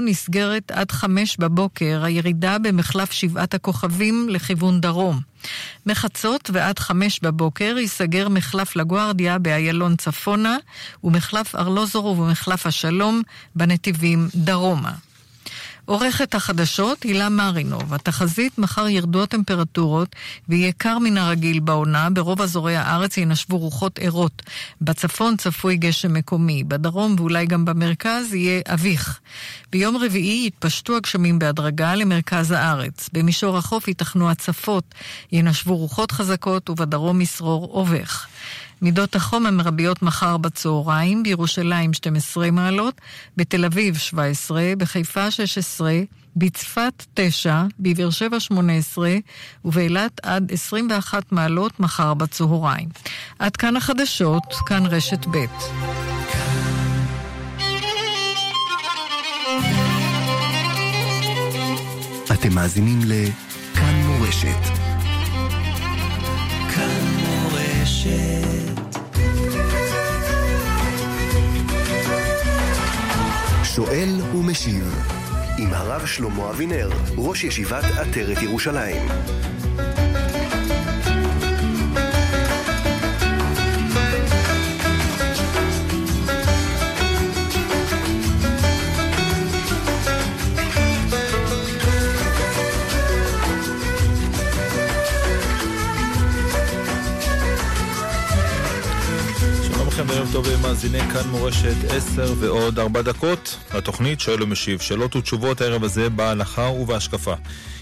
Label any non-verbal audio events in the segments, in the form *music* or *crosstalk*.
נסגרת עד חמש בבוקר הירידה במחלף שבעת הכוכבים לכיוון דרום. מחצות ועד חמש בבוקר ייסגר מחלף לגוארדיה באיילון צפונה ומחלף ארלוזורוב ומחלף השלום בנתיבים דרומה. עורכת החדשות הילה מרינוב. התחזית מחר ירדו הטמפרטורות ויהיה קר מן הרגיל בעונה. ברוב אזורי הארץ ינשבו רוחות ערות. בצפון צפוי גשם מקומי. בדרום ואולי גם במרכז יהיה אביך. ביום רביעי יתפשטו הגשמים בהדרגה למרכז הארץ. במישור החוף ייתכנו הצפות. ינשבו רוחות חזקות ובדרום ישרור אובך. מידות החום המרביות מחר בצהריים, בירושלים 12 מעלות, בתל אביב 17, בחיפה 16, בצפת 9, בבאר שבע 18 ובאילת עד 21 מעלות מחר בצהריים. עד כאן החדשות, כאן רשת ב'. אתם מאזינים לכאן מורשת. שואל ומשיב עם הרב שלמה אבינר, ראש ישיבת עטרת ירושלים. לכם וערב טוב למאזיני כאן מורשת 10 ועוד 4 דקות. התוכנית שואל ומשיב. שאלות ותשובות הערב הזה בהלכה ובהשקפה.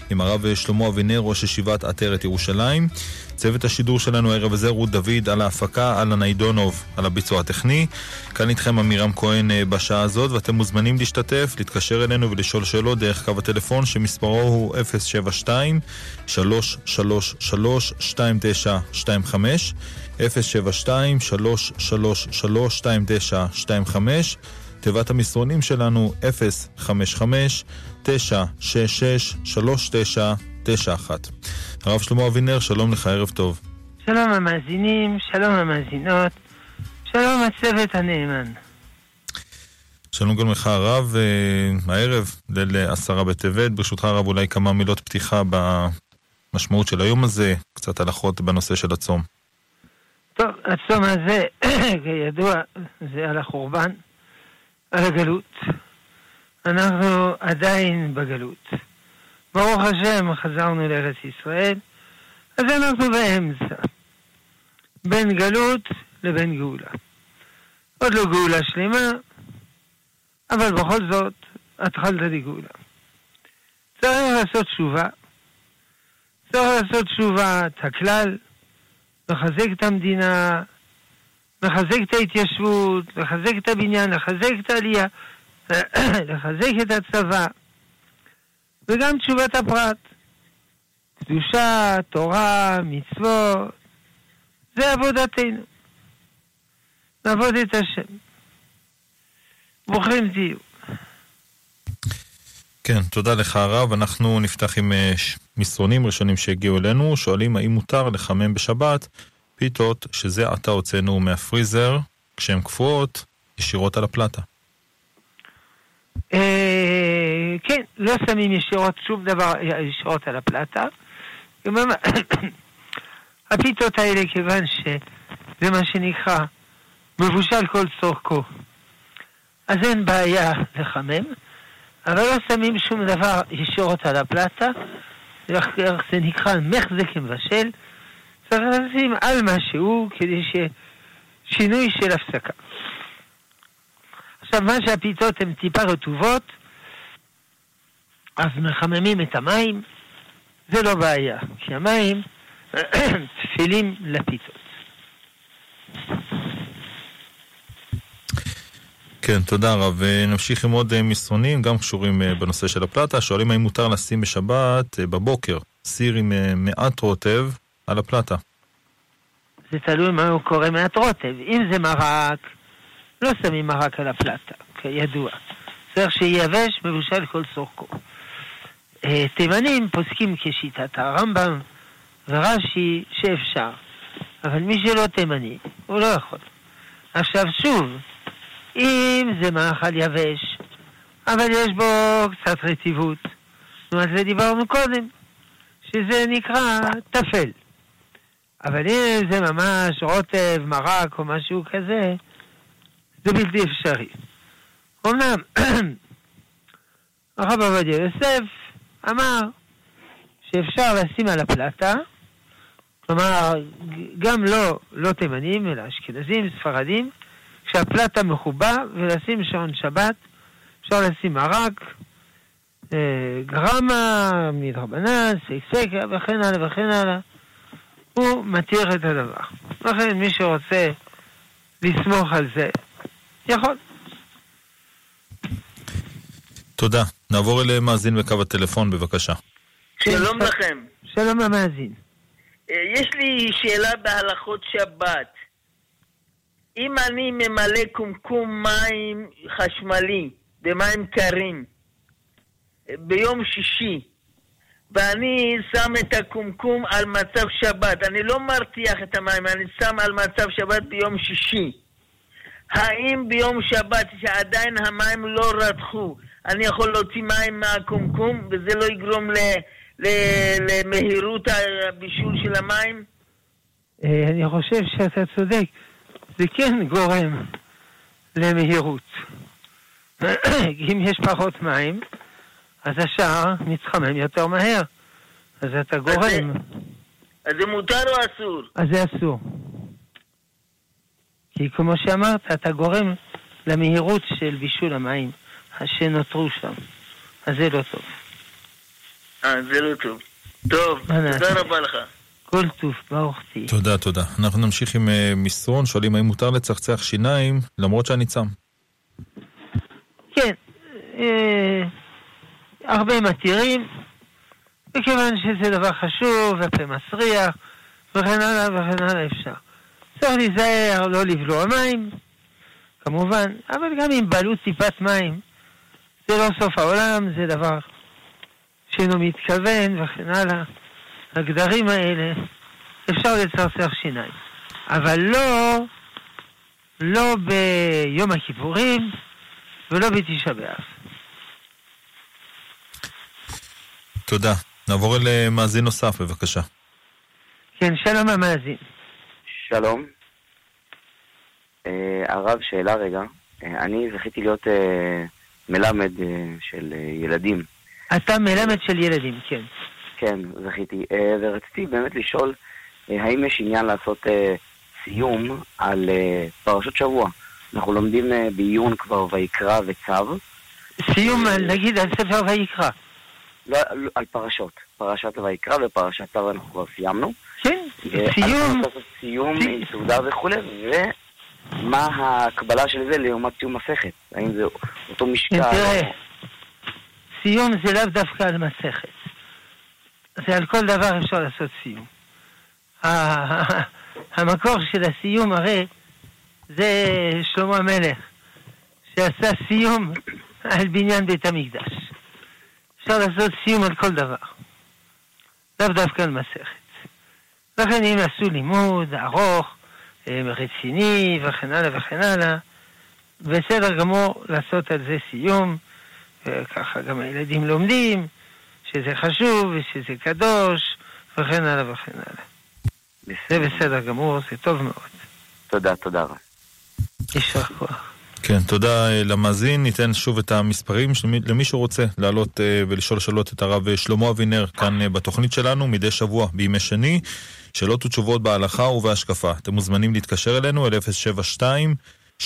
עם הרב שלמה אבינר, ראש ישיבת עטרת ירושלים. צוות השידור שלנו הערב הזה, רות דוד, על ההפקה, אהלן עידונוב, על הביצוע הטכני. כאן איתכם עמירם כהן אה, בשעה הזאת, ואתם מוזמנים להשתתף, להתקשר אלינו ולשאול שאלות דרך קו הטלפון שמספרו הוא 072 333 2925 072-333-2925, תיבת המסרונים שלנו 055-966-3991. הרב שלמה אבינר, שלום לך, ערב טוב. שלום המאזינים, שלום המאזינות, שלום הצוות הנאמן. שלום גם לך הרב, אה, הערב, ליל עשרה בטבת, ברשותך הרב אולי כמה מילות פתיחה במשמעות של היום הזה, קצת הלכות בנושא של הצום. טוב, הצום הזה, *clears throat* כידוע, זה על החורבן, על הגלות. אנחנו עדיין בגלות. ברוך השם, חזרנו לארץ ישראל, אז אנחנו באמצע. בין גלות לבין גאולה. עוד לא גאולה שלמה, אבל בכל זאת, התחלת לגאולה. צריך לעשות תשובה. צריך לעשות תשובה, את הכלל, לחזק את המדינה, לחזק את ההתיישבות, לחזק את הבניין, לחזק את העלייה, *coughs* לחזק את הצבא, וגם תשובת הפרט. קדושה, תורה, מצוות, זה עבודתנו. לעבוד את השם. ברוכים תהיו. כן, תודה לך הרב. אנחנו נפתח עם אה, מסרונים ראשונים שהגיעו אלינו, שואלים האם מותר לחמם בשבת פיתות שזה עתה הוצאנו מהפריזר, כשהן קפואות, ישירות על הפלטה. אה, כן, לא שמים ישירות שום דבר ישירות על הפלטה. *coughs* הפיתות האלה, כיוון שזה מה שנקרא מבושל כל צורכו, אז אין בעיה לחמם. אבל לא שמים שום דבר ישירות על הפלטה, איך זה נקרא מחזק מבשל, צריך לשים על משהו כדי ששינוי של הפסקה. עכשיו, מה שהפיתות הן טיפה רטובות, אז מחממים את המים, זה לא בעיה, כי המים *clears throat* תפילים לפיתות. כן, תודה רב. נמשיך עם עוד אה, מסרונים, גם קשורים אה, בנושא של הפלטה. שואלים האם מותר לשים בשבת, אה, בבוקר, סיר עם מעט רוטב על הפלטה. זה תלוי מה הוא קורא מעט רוטב. אם זה מרק, לא שמים מרק על הפלטה, כידוע. צריך שייבש מבושל כל צורכו. תימנים פוסקים כשיטת הרמב"ם ורש"י שאפשר, אבל מי שלא תימני, הוא לא יכול. עכשיו שוב, אם זה מאכל יבש, אבל יש בו קצת רטיבות. נו, על זה דיברנו קודם, שזה נקרא טפל. אבל אם זה ממש רוטב, מרק או משהו כזה, זה בלתי אפשרי. אמנם, *clears throat* הרב עובדיה יוסף אמר שאפשר לשים על הפלטה, כלומר, גם לא, לא תימנים, אלא אשכנזים, ספרדים, כשהפלטה מחובה, ולשים שעון שבת, אפשר לשים מרק, אה, גרמה, מדרבנן, סקסקה וכן הלאה וכן הלאה. הוא מתיר את הדבר. לכן מי שרוצה לסמוך על זה, יכול. תודה. נעבור אל מאזין בקו הטלפון, בבקשה. שלום לכם. שלום למאזין. אה, יש לי שאלה בהלכות שבת. אם אני ממלא קומקום מים חשמלי במים קרים אה, ביום שישי, ואני שם את הקומקום על מצב שבת, אני לא מרתיח את המים, אני שם על מצב שבת ביום שישי. האם ביום שבת, שעדיין המים לא רתחו, אני יכול להוציא מים מהקומקום וזה לא יגרום ל... למהירות הבישול של המים? אה, אני חושב שאתה צודק. זה כן גורם למהירות. *clears throat* אם יש פחות מים, אז השער מתחמם יותר מהר. אז אתה גורם. אז זה מותר או אסור? אז זה אסור. כי כמו שאמרת, אתה גורם למהירות של בישול המים שנותרו שם. אז זה לא טוב. אה, זה לא טוב. טוב, תודה רבה לך. כל טוב, ברוך תהיה. תודה, תודה. אנחנו נמשיך עם uh, מסרון, שואלים האם מותר לצחצח שיניים למרות שאני צם. כן, אה, הרבה מתירים, מכיוון שזה דבר חשוב, ופה מסריח, וכן הלאה וכן הלאה אפשר. צריך להיזהר, לא לבלוע מים, כמובן, אבל גם אם בלו טיפת מים, זה לא סוף העולם, זה דבר שאינו מתכוון וכן הלאה. הגדרים האלה, אפשר לצרצח שיניים. אבל לא, לא ביום הכיפורים ולא בתשעה באב. תודה. נעבור אל אה, מאזין נוסף, בבקשה. כן, שלום המאזין. שלום. Uh, הרב, שאלה רגע. Uh, אני זכיתי להיות uh, מלמד uh, של uh, ילדים. אתה מלמד של ילדים, כן. כן, זכיתי. Uh, ורציתי באמת לשאול, uh, האם יש עניין לעשות uh, סיום על פרשות שבוע? אנחנו לומדים בעיון כבר ויקרא וצו. סיום, נגיד, על ספר ויקרא. לא, לא, על פרשות. פרשת ויקרא ופרשת צו אנחנו כבר סיימנו. כן, סיום. סיום עם סעודה וכולי, ומה ההקבלה של זה לעומת סיום מסכת? האם זה אותו משקל? תראה, סיום זה לאו דווקא על מסכת. זה על כל דבר אפשר לעשות סיום. המקור של הסיום הרי זה שלמה המלך, שעשה סיום על בניין בית המקדש. אפשר לעשות סיום על כל דבר, לאו דווקא על מסכת. לכן אם עשו לימוד ארוך, אה, רציני וכן הלאה וכן הלאה, בסדר גמור לעשות על זה סיום, וככה גם הילדים לומדים שזה חשוב ושזה קדוש וכן הלאה וכן הלאה. זה בסדר גמור, זה טוב מאוד. תודה, תודה רבה. יישר כוח. כן, תודה אה, למאזין. ניתן שוב את המספרים למי שרוצה לעלות אה, ולשאול שאלות את הרב שלמה אבינר כאן בתוכנית שלנו מדי שבוע בימי שני. שאלות ותשובות בהלכה ובהשקפה. אתם מוזמנים להתקשר אלינו אל 072 333-2925.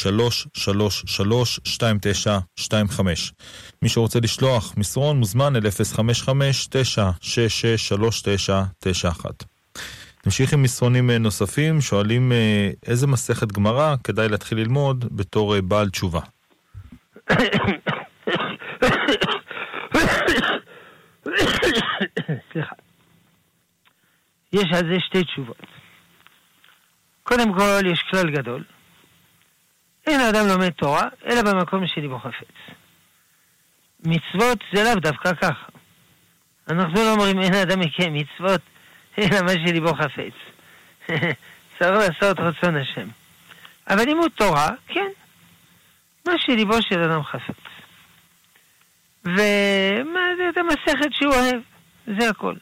מי שרוצה לשלוח מסרון מוזמן אל 055-966-3991. נמשיך עם מסרונים נוספים, שואלים איזה מסכת גמרא כדאי להתחיל ללמוד בתור בעל תשובה. סליחה. יש על זה שתי תשובות. קודם כל, יש כלל גדול. אין האדם לומד תורה, אלא במקום שליבו חפץ. מצוות זה לאו דווקא ככה. אנחנו לא אומרים אין האדם מקיים מצוות, *laughs* אלא מה שליבו חפץ. *laughs* צריך לעשות רצון השם. אבל לימוד תורה, כן. מה שליבו של אדם חפץ. ואת המסכת שהוא אוהב, זה הכל.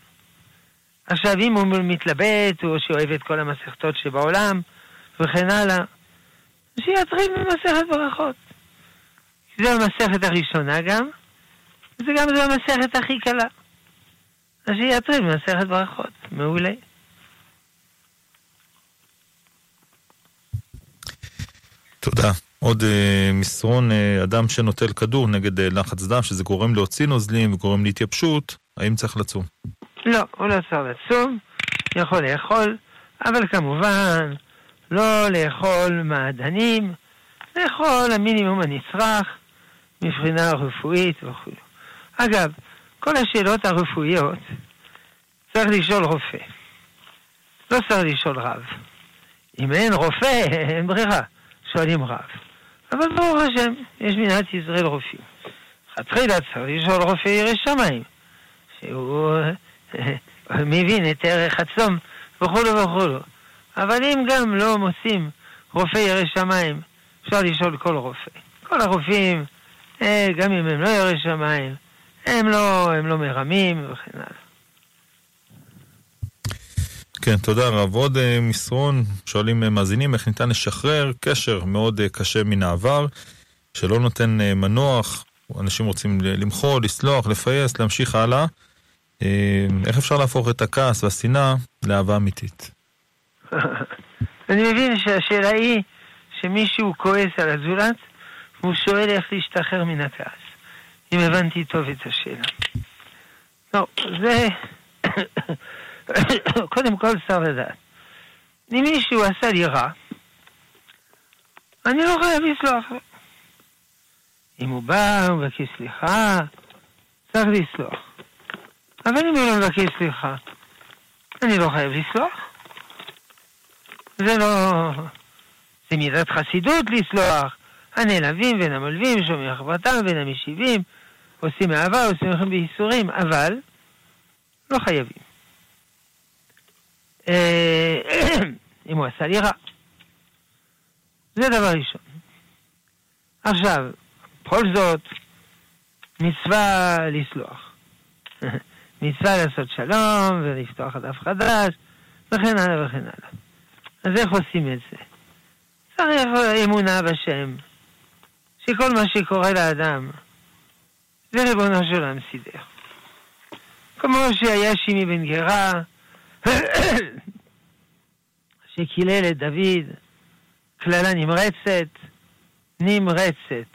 עכשיו, אם הוא מתלבט, או שאוהב את כל המסכתות שבעולם, וכן הלאה, שיטריד במסכת ברכות. זו המסכת הראשונה גם, וזה גם זו המסכת הכי קלה. אז שיטריד במסכת ברכות, מעולה. תודה. עוד uh, מסרון, uh, אדם שנוטל כדור נגד uh, לחץ דם, שזה גורם להוציא נוזלים וגורם להתייבשות, האם צריך לצום? לא, הוא לא צריך לצום, יכול לאכול, אבל כמובן, לא לאכול מעדנים, לאכול המינימום הנצרך מבחינה רפואית וכו'. אגב, כל השאלות הרפואיות צריך לשאול רופא. לא צריך לשאול רב. אם אין רופא, *laughs* אין ברירה, שואלים רב. אבל ברוך השם, יש מדינת ישראל רופאים. חתחילה צריך לשאול רופא ירא שמיים, שהוא *laughs* מבין את ערך הצום וכולו וכולו. אבל אם גם לא מוצאים רופא ירא שמיים, אפשר לשאול כל רופא. כל הרופאים, אה, גם אם הם לא ירא שמיים, הם לא, הם לא מרמים וכן הלאה. כן, תודה רב. עוד uh, מסרון, שואלים uh, מאזינים איך ניתן לשחרר קשר מאוד קשה מן העבר, שלא נותן מנוח, אנשים רוצים למחול, לסלוח, לפייס, להמשיך הלאה. איך אפשר להפוך את הכעס והשנאה לאהבה אמיתית? אני מבין שהשאלה היא שמישהו כועס על הזולת, והוא שואל איך להשתחרר מן הכעס. אם הבנתי טוב את השאלה. לא, זה... *coughs* קודם כל צריך לדעת. אם מישהו עשה לי רע, אני לא חייב לסלוח לו. אם הוא בא, הוא מבקש סליחה, צריך לסלוח. אבל אם הוא לא מבקש סליחה, אני לא חייב לסלוח. זה לא... זה מידת חסידות לסלוח. הנעלבים בין המלווים, שומעים חברתם בין המשיבים, עושים אהבה, עושים לכם בייסורים, אבל לא חייבים. אה, *clears throat* אם הוא עשה לי רע. זה דבר ראשון. עכשיו, בכל זאת, מצווה לסלוח. *laughs* מצווה לעשות שלום ולפתוח דף חדש, וכן הלאה וכן הלאה. אז איך עושים את זה? צריך אמונה בשם, שכל מה שקורה לאדם, זה ריבונו של עולם סידר. כמו שהיה שימי בן גרה, *coughs* שקילל את דוד, קללה נמרצת, נמרצת.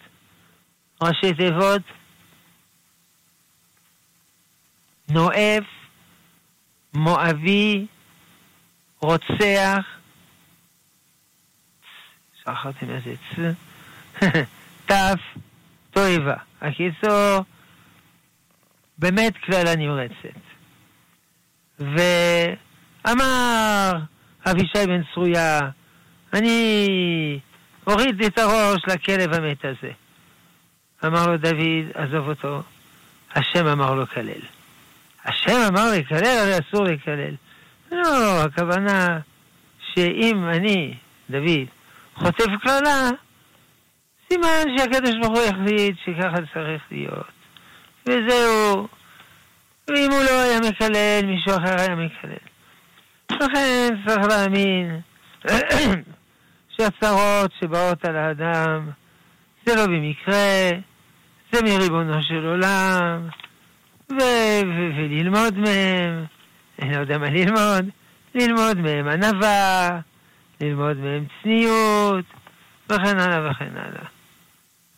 ראשי תיבות, נואף, מואבי, רוצח, שכחתי מה זה צ, תף, *laughs* תועבה. הקיצור, באמת קללה נמרצת. ואמר אבישי בן צרויה, אני אוריד את הראש לכלב המת הזה. אמר לו דוד, עזוב אותו, השם אמר לו כלל. השם אמר לקלל, הרי אסור לקלל. לא, הכוונה שאם אני, דוד, חוטף קללה, סימן שהקדוש ברוך הוא החליט שככה צריך להיות. וזהו. ואם הוא לא היה מקלל, מישהו אחר היה מקלל. לכן צריך להאמין *clears throat* שהצרות שבאות על האדם זה לא במקרה, זה מריבונו של עולם, וללמוד מהם, אני לא יודע מה ללמוד, ללמוד מהם ענווה, ללמוד מהם צניעות, וכן הלאה וכן הלאה.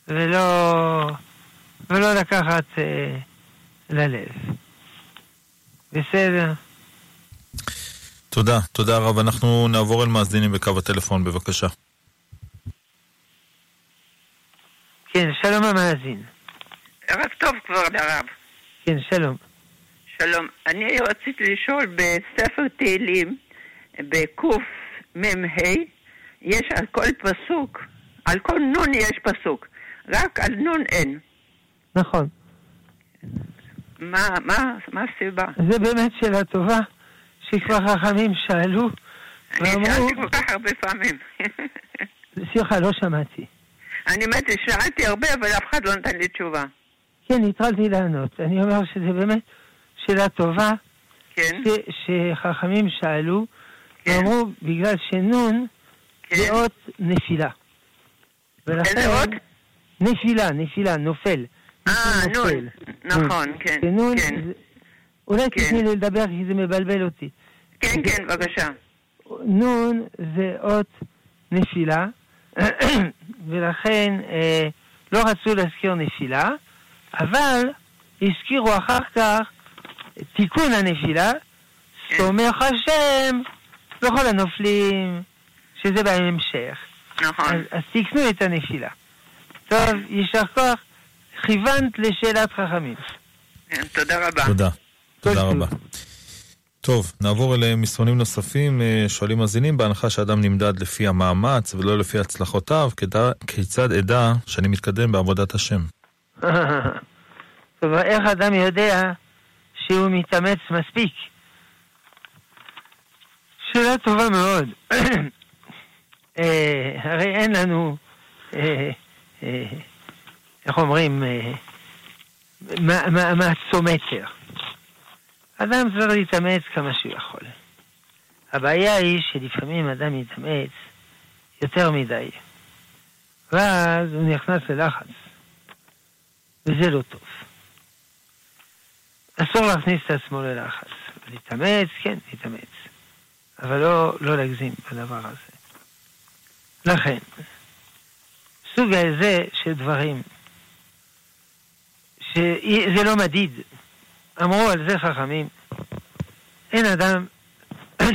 ולא, ולא לקחת אה, ללב. בסדר. תודה, תודה רב. אנחנו נעבור אל מאזינים בקו הטלפון, בבקשה. כן, שלום המאזין. ערב טוב כבוד הרב. כן, שלום. שלום. אני רציתי לשאול בספר תהילים, בקמ"ה, יש על כל פסוק, על כל נון יש פסוק, רק על נון אין. נכון. מה, מה, מה הסיבה? זה באמת שאלה טובה, שכבר חכמים שאלו, אני ואמרו, שאלתי כל כך הרבה פעמים. *laughs* סליחה, לא שמעתי. אני אומרת, שאלתי הרבה, אבל אף אחד לא נתן לי תשובה. כן, התחלתי לענות. אני אומר שזה באמת שאלה טובה, כן, ש- שחכמים שאלו, ואמרו, בגלל שנון זה כן. אות נפילה. ולכן-? נפילה, נפילה, נופל. אה, נופל. נון. נכון, כן. ונון, כן. אולי כן. תתני לי לדבר כי זה מבלבל אותי. כן, כן, בבקשה. נון זה אות נפילה, *coughs* ולכן אה, לא רצו להזכיר נפילה, אבל הזכירו אחר כך תיקון הנפילה. סומך השם וכל הנופלים, שזה בהמשך. נכון. אז, אז תיקנו את הנפילה. טוב, יישר כוח, כיוונת לשאלת חכמים. כן, תודה רבה. תודה. תודה. רבה. טוב, נעבור אל מסרונים נוספים. אה, שואלים מאזינים, בהנחה שאדם נמדד לפי המאמץ ולא לפי הצלחותיו, כדא- כיצד אדע שאני מתקדם בעבודת השם? *laughs* טוב, איך אדם יודע שהוא מתאמץ מספיק? שאלה טובה מאוד. אה, הרי אין לנו, אה, אה, איך אומרים, מעצומטר. אדם צריך להתאמץ כמה שהוא יכול. הבעיה היא שלפעמים אדם מתאמץ יותר מדי, ואז הוא נכנס ללחץ. וזה לא טוב. אסור להכניס את עצמו ללחץ. להתאמץ, כן, להתאמץ. אבל לא, לא להגזים בדבר הזה. לכן, סוג הזה של דברים, שזה לא מדיד, אמרו על זה חכמים, אין אדם *coughs*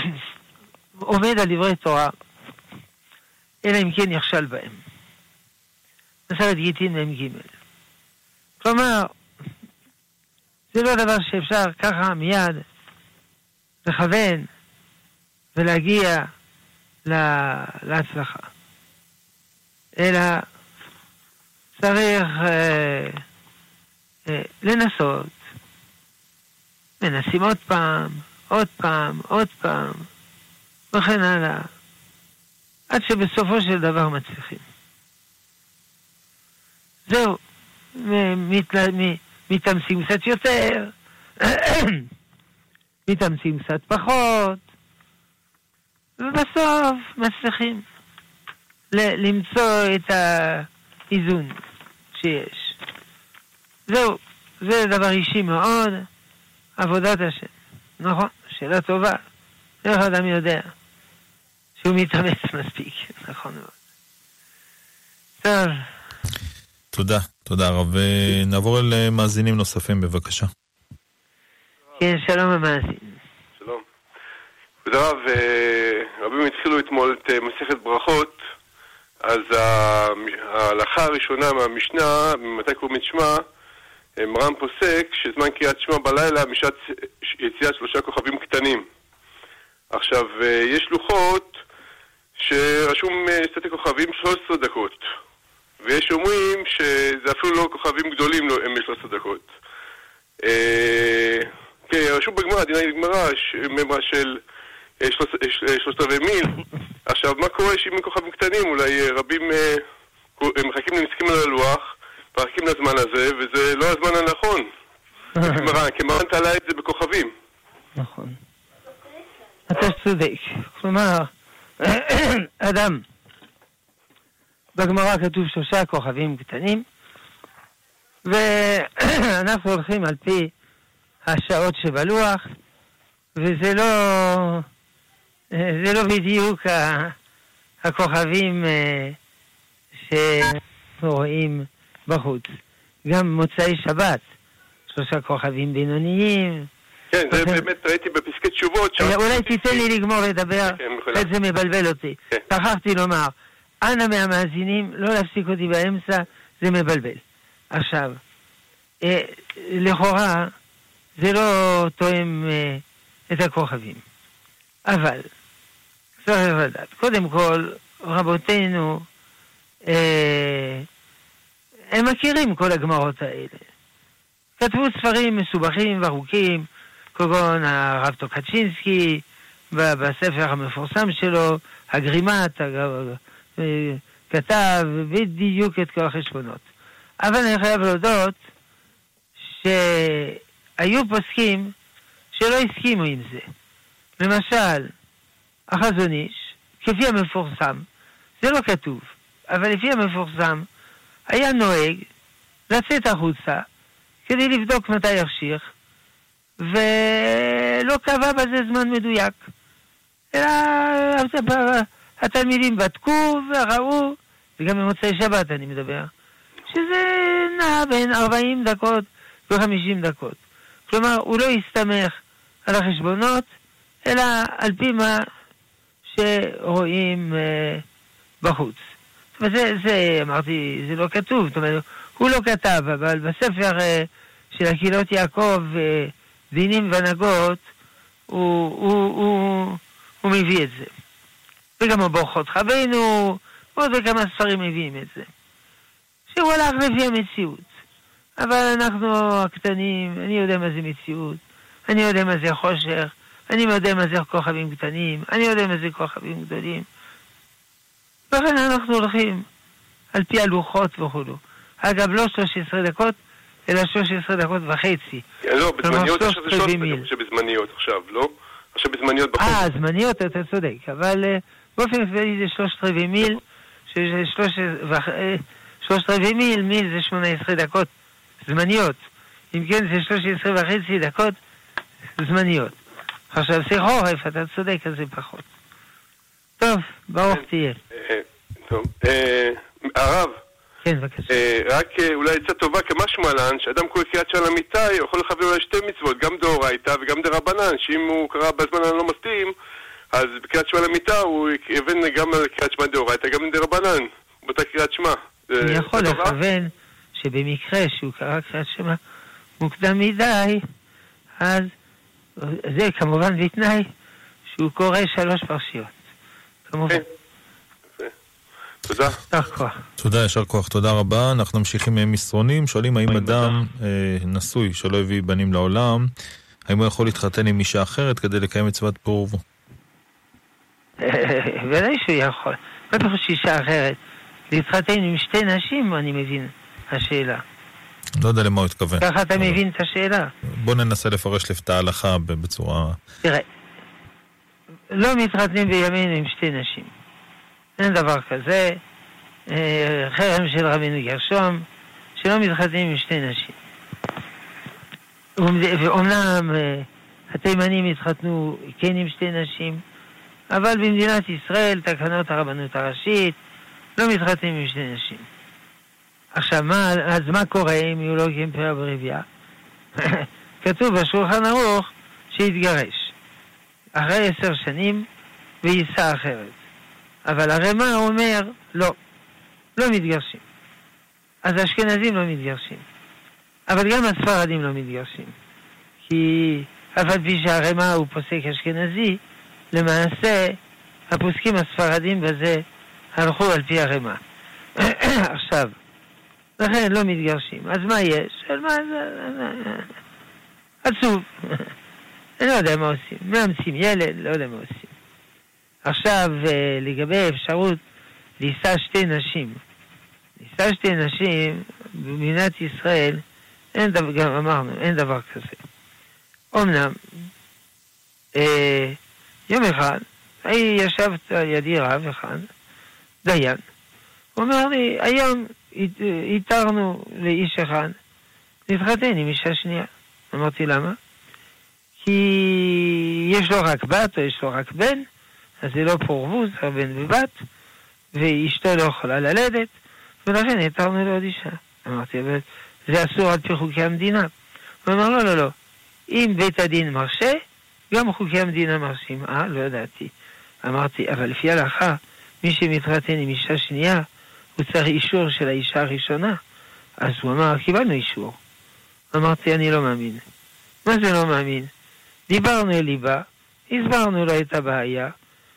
עומד על דברי תורה, אלא אם כן נכשל בהם. מסרת גיטין מ"ג. כלומר, זה לא דבר שאפשר ככה מיד לכוון ולהגיע לה, להצלחה. אלא צריך אה, אה, לנסות. מנסים עוד פעם, עוד פעם, עוד פעם, וכן הלאה, עד שבסופו של דבר מצליחים. זהו, מתאמצים קצת יותר, *clears throat* מתאמצים קצת פחות, ובסוף מצליחים ל- למצוא את האיזון שיש. זהו, זה דבר אישי מאוד, עבודת השם. נכון, שאלה טובה. איך אדם יודע שהוא מתאמץ *laughs* מספיק, נכון מאוד. טוב. תודה, תודה רב. נעבור אל אה, מאזינים נוספים, בבקשה. כן, שלום המאזין. הרב, אה, רבים התחילו אתמול את אה, מסכת ברכות, אז ההלכה הראשונה מהמשנה, ממתי קוראים את שמע, אה, מרן פוסק שזמן קריאת שמע בלילה משעת יציאת שלושה כוכבים קטנים. עכשיו, יש לוחות שרשום סטטי כוכבים 13 דקות, ויש אומרים שזה אפילו לא כוכבים גדולים, לא, הם 13 דקות. כן, רשום בגמרא, דיני גמרא, של שלושת רבעי מיל. עכשיו, מה קורה שאם כוכבים קטנים? אולי אה, רבים אה, מחכים למסכים על הלוח, מחכים לזמן הזה, וזה לא הזמן הנכון. *laughs* כי מרן תעלה את זה בכוכבים. נכון. אתה צודק. כלומר, *clears throat* אדם, בגמרא כתוב שלושה כוכבים קטנים, ואנחנו הולכים על פי השעות שבלוח, וזה לא, זה לא בדיוק הכוכבים אה, שאנחנו רואים בחוץ. גם מוצאי שבת, שלושה כוכבים בינוניים, כן, זה אוקיי. באמת ראיתי בפסקי תשובות. אה, אולי תיתן לי לגמור לדבר, כן. קצת זה מבלבל אותי. כן. שכחתי לומר, אנא מהמאזינים, לא להפסיק אותי באמצע, זה מבלבל. עכשיו, אה, לכאורה, זה לא תואם אה, את הכוכבים. אבל, צריך לדעת, קודם כל, רבותינו, אה, הם מכירים כל הגמרות האלה. כתבו ספרים מסובכים וארוכים, כגון הרב טוקצ'ינסקי, בספר המפורסם שלו, הגרימת, אה, כתב בדיוק את כל החשבונות. אבל אני חייב להודות שהיו פוסקים שלא הסכימו עם זה. למשל, החזון איש, כפי המפורסם, זה לא כתוב, אבל לפי המפורסם, היה נוהג לצאת החוצה כדי לבדוק מתי יחשיך, ולא קבע בזה זמן מדויק. אלא התלמידים בדקו וראו, וגם במוצאי שבת אני מדבר, שזה נע בין 40 דקות ו-50 דקות. כלומר, הוא לא הסתמך על החשבונות, אלא על פי מה שרואים אה, בחוץ. זאת אומרת, זה, זה, אמרתי, זה לא כתוב, זאת אומרת, הוא לא כתב, אבל בספר אה, של הקהילות יעקב, אה, דינים והנהגות, הוא, הוא, הוא, הוא מביא את זה. וגם הברכות חווינו, ועוד בכמה ספרים מביאים את זה. שהוא הלך לפי המציאות. אבל אנחנו הקטנים, אני יודע מה זה מציאות, אני יודע מה זה חושך, אני יודע מה זה כוכבים קטנים, אני יודע מה זה כוכבים גדולים. לכן אנחנו הולכים על פי הלוחות וכולו. אגב, לא 13 דקות, אלא 13 דקות וחצי. לא, בזמניות עכשיו זה 13 שבזמניות עכשיו, לא? עכשיו בזמניות בחוק. אה, זמניות, אתה צודק, אבל uh, באופן כללי זה שלושת רבעי מיל, שלושת רבעי מיל, מיל זה 18 דקות זמניות. אם כן, זה 13 וחצי דקות זמניות. עכשיו, זה חורף, אתה צודק, אז זה פחות. טוב, ברוך כן. תהיה. אה, טוב, אה, הרב, כן, בבקשה. אה, רק אולי עצה טובה כמשמעלן, שאדם קורא קריאת של אמיתי, יכול לכוון אולי שתי מצוות, גם דאורייתא וגם דרבנן, שאם הוא קרא בזמן הלא מסתים, אז בקריאת שמע למיתה הוא יכוון גם על קריאת שמע דאורייתא, גם דרבנן, באותה קריאת שמע. אני יכול לכוון שבמקרה שהוא קרא קריאת שמע מוקדם מדי, אז זה כמובן בתנאי שהוא קורא שלוש פרשיות. כמובן. כן. תודה. יישר כוח. תודה, יישר כוח, תודה רבה. אנחנו ממשיכים עם מסרונים, שואלים האם אדם אה, נשוי שלא הביא בנים לעולם, האם הוא יכול להתחתן עם אישה אחרת כדי לקיים מצוות פרו ורבו? *laughs* ודאי שהוא יכול. מה פירוש אישה אחרת? להתחתן עם שתי נשים, אני מבין, השאלה. לא יודע למה הוא התכוון. ככה אתה מבין את השאלה. בוא ננסה לפרש את ההלכה בצורה... תראה, לא מתחתנים בימינו עם שתי נשים. אין דבר כזה. אה, חרם של רבינו גרשום, שלא מתחתנים עם שתי נשים. ואומנם אה, התימנים התחתנו כן עם שתי נשים, אבל במדינת ישראל, תקנות הרבנות הראשית, לא מתחתנים עם שתי נשים. עכשיו, מה, אז מה קורה אם יהיו לו פאה ברבייה? כתוב בשולחן ערוך שהתגרש. אחרי עשר שנים ויישא אחרת. אבל הרמ"א אומר, לא, לא מתגרשים. אז האשכנזים לא מתגרשים. אבל גם הספרדים לא מתגרשים. כי אף על פי שהרמ"א הוא פוסק אשכנזי, למעשה הפוסקים הספרדים בזה הלכו על פי הרמ"א. *coughs* עכשיו, לכן לא מתגרשים. אז מה יש? על מה. עצוב. אני לא יודע מה עושים. מאמצים ילד, לא יודע מה עושים. עכשיו, אה, לגבי אפשרות לישא שתי נשים. לישא שתי נשים במדינת ישראל, אין דבר, גם אמרנו, אין דבר כזה. אמנם, אה, יום אחד, ישב על ידי רב אחד, דיין, הוא אומר לי, היום התרנו לאיש אחד להתחתן עם אישה שנייה. אמרתי, למה? כי יש לו רק בת או יש לו רק בן, אז זה לא פורבוז, הבן ובת, ואשתו לא יכולה ללדת, ולכן התרנו לעוד אישה. אמרתי, אבל זה אסור על פי חוקי המדינה. הוא אמר, לא, לא, לא. אם בית הדין מרשה, גם חוקי המדינה מרשים. אה, לא ידעתי. אמרתי, אבל לפי ההלכה, מי שמתחתן עם אישה שנייה, הוא צריך אישור של האישה הראשונה. אז הוא אמר, קיבלנו אישור. אמרתי, אני לא מאמין. מה זה לא מאמין? דיברנו אל ליבה, הסברנו לו את הבעיה,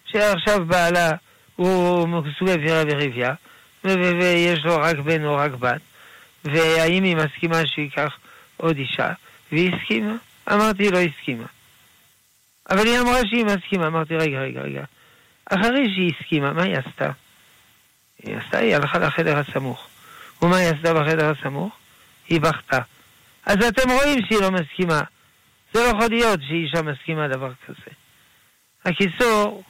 שעכשיו בעלה הוא מסוגל פירה ורבייה, ויש לו רק בן או רק בת, והאם היא מסכימה שייקח עוד אישה, והיא הסכימה. אמרתי, לא הסכימה. אבל היא אמרה שהיא מסכימה. אמרתי, רגע, רגע, רגע. אחרי שהיא הסכימה, מה היא עשתה? היא עשתה, היא הלכה לחדר הסמוך. ומה היא עשתה בחדר הסמוך? היא בכתה. אז אתם רואים שהיא לא מסכימה. זה לא יכול להיות שאישה מסכימה לדבר כזה. הקיצור,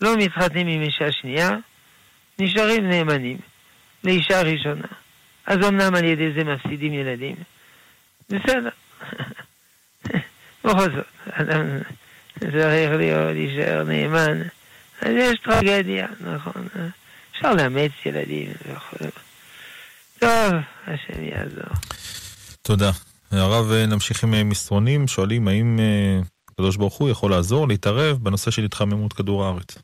לא מתחתנים עם אישה שנייה, נשארים נאמנים לאישה ראשונה. אז אמנם על ידי זה מפסידים ילדים. בסדר. *laughs* בכל זאת, אדם צריך להישאר נאמן. אז יש טרגדיה, נכון. אפשר לאמץ ילדים. טוב, השם יעזור. תודה. הרב, נמשיך עם מסרונים, שואלים האם אה, הקדוש ברוך הוא יכול לעזור, להתערב בנושא של התחממות כדור הארץ.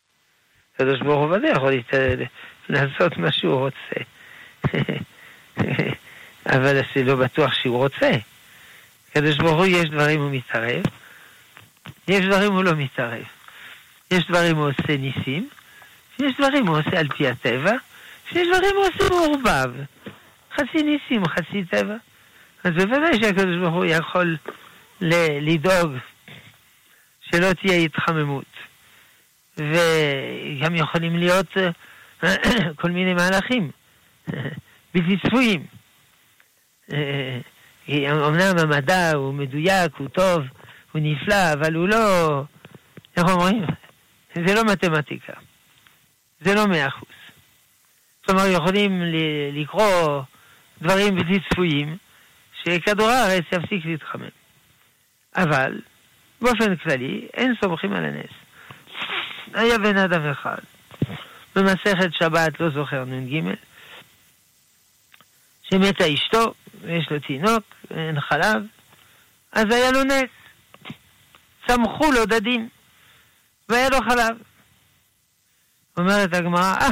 הקדוש ברוך הוא ודאי יכול לעשות מה שהוא רוצה. *laughs* אבל זה לא בטוח שהוא רוצה. הקדוש ברוך הוא, יש דברים הוא מתערב, יש דברים הוא לא מתערב. יש דברים הוא עושה ניסים, יש דברים הוא עושה על פי הטבע, יש דברים הוא עושה מעורבב. חצי ניסים, חצי טבע. אז בוודאי שהקדוש ברוך הוא יכול לדאוג שלא תהיה התחממות. וגם יכולים להיות *clears throat* כל מיני מהלכים *laughs* בלתי צפויים. אמנם המדע הוא מדויק, הוא טוב, הוא נפלא, אבל הוא לא, איך אומרים? זה לא מתמטיקה. זה לא מאה אחוז. כלומר, יכולים לקרוא דברים בלתי צפויים, שכדור הארץ יפסיק להתחמם. אבל, באופן כללי, אין סומכים על הנס. היה בן אדם אחד, במסכת שבת, לא זוכר, נ"ג, שמתה אשתו, ויש לו תינוק, אין חלב, אז היה לו נס. צמחו לו דדים, והיה לו חלב. אומרת הגמרא, אה,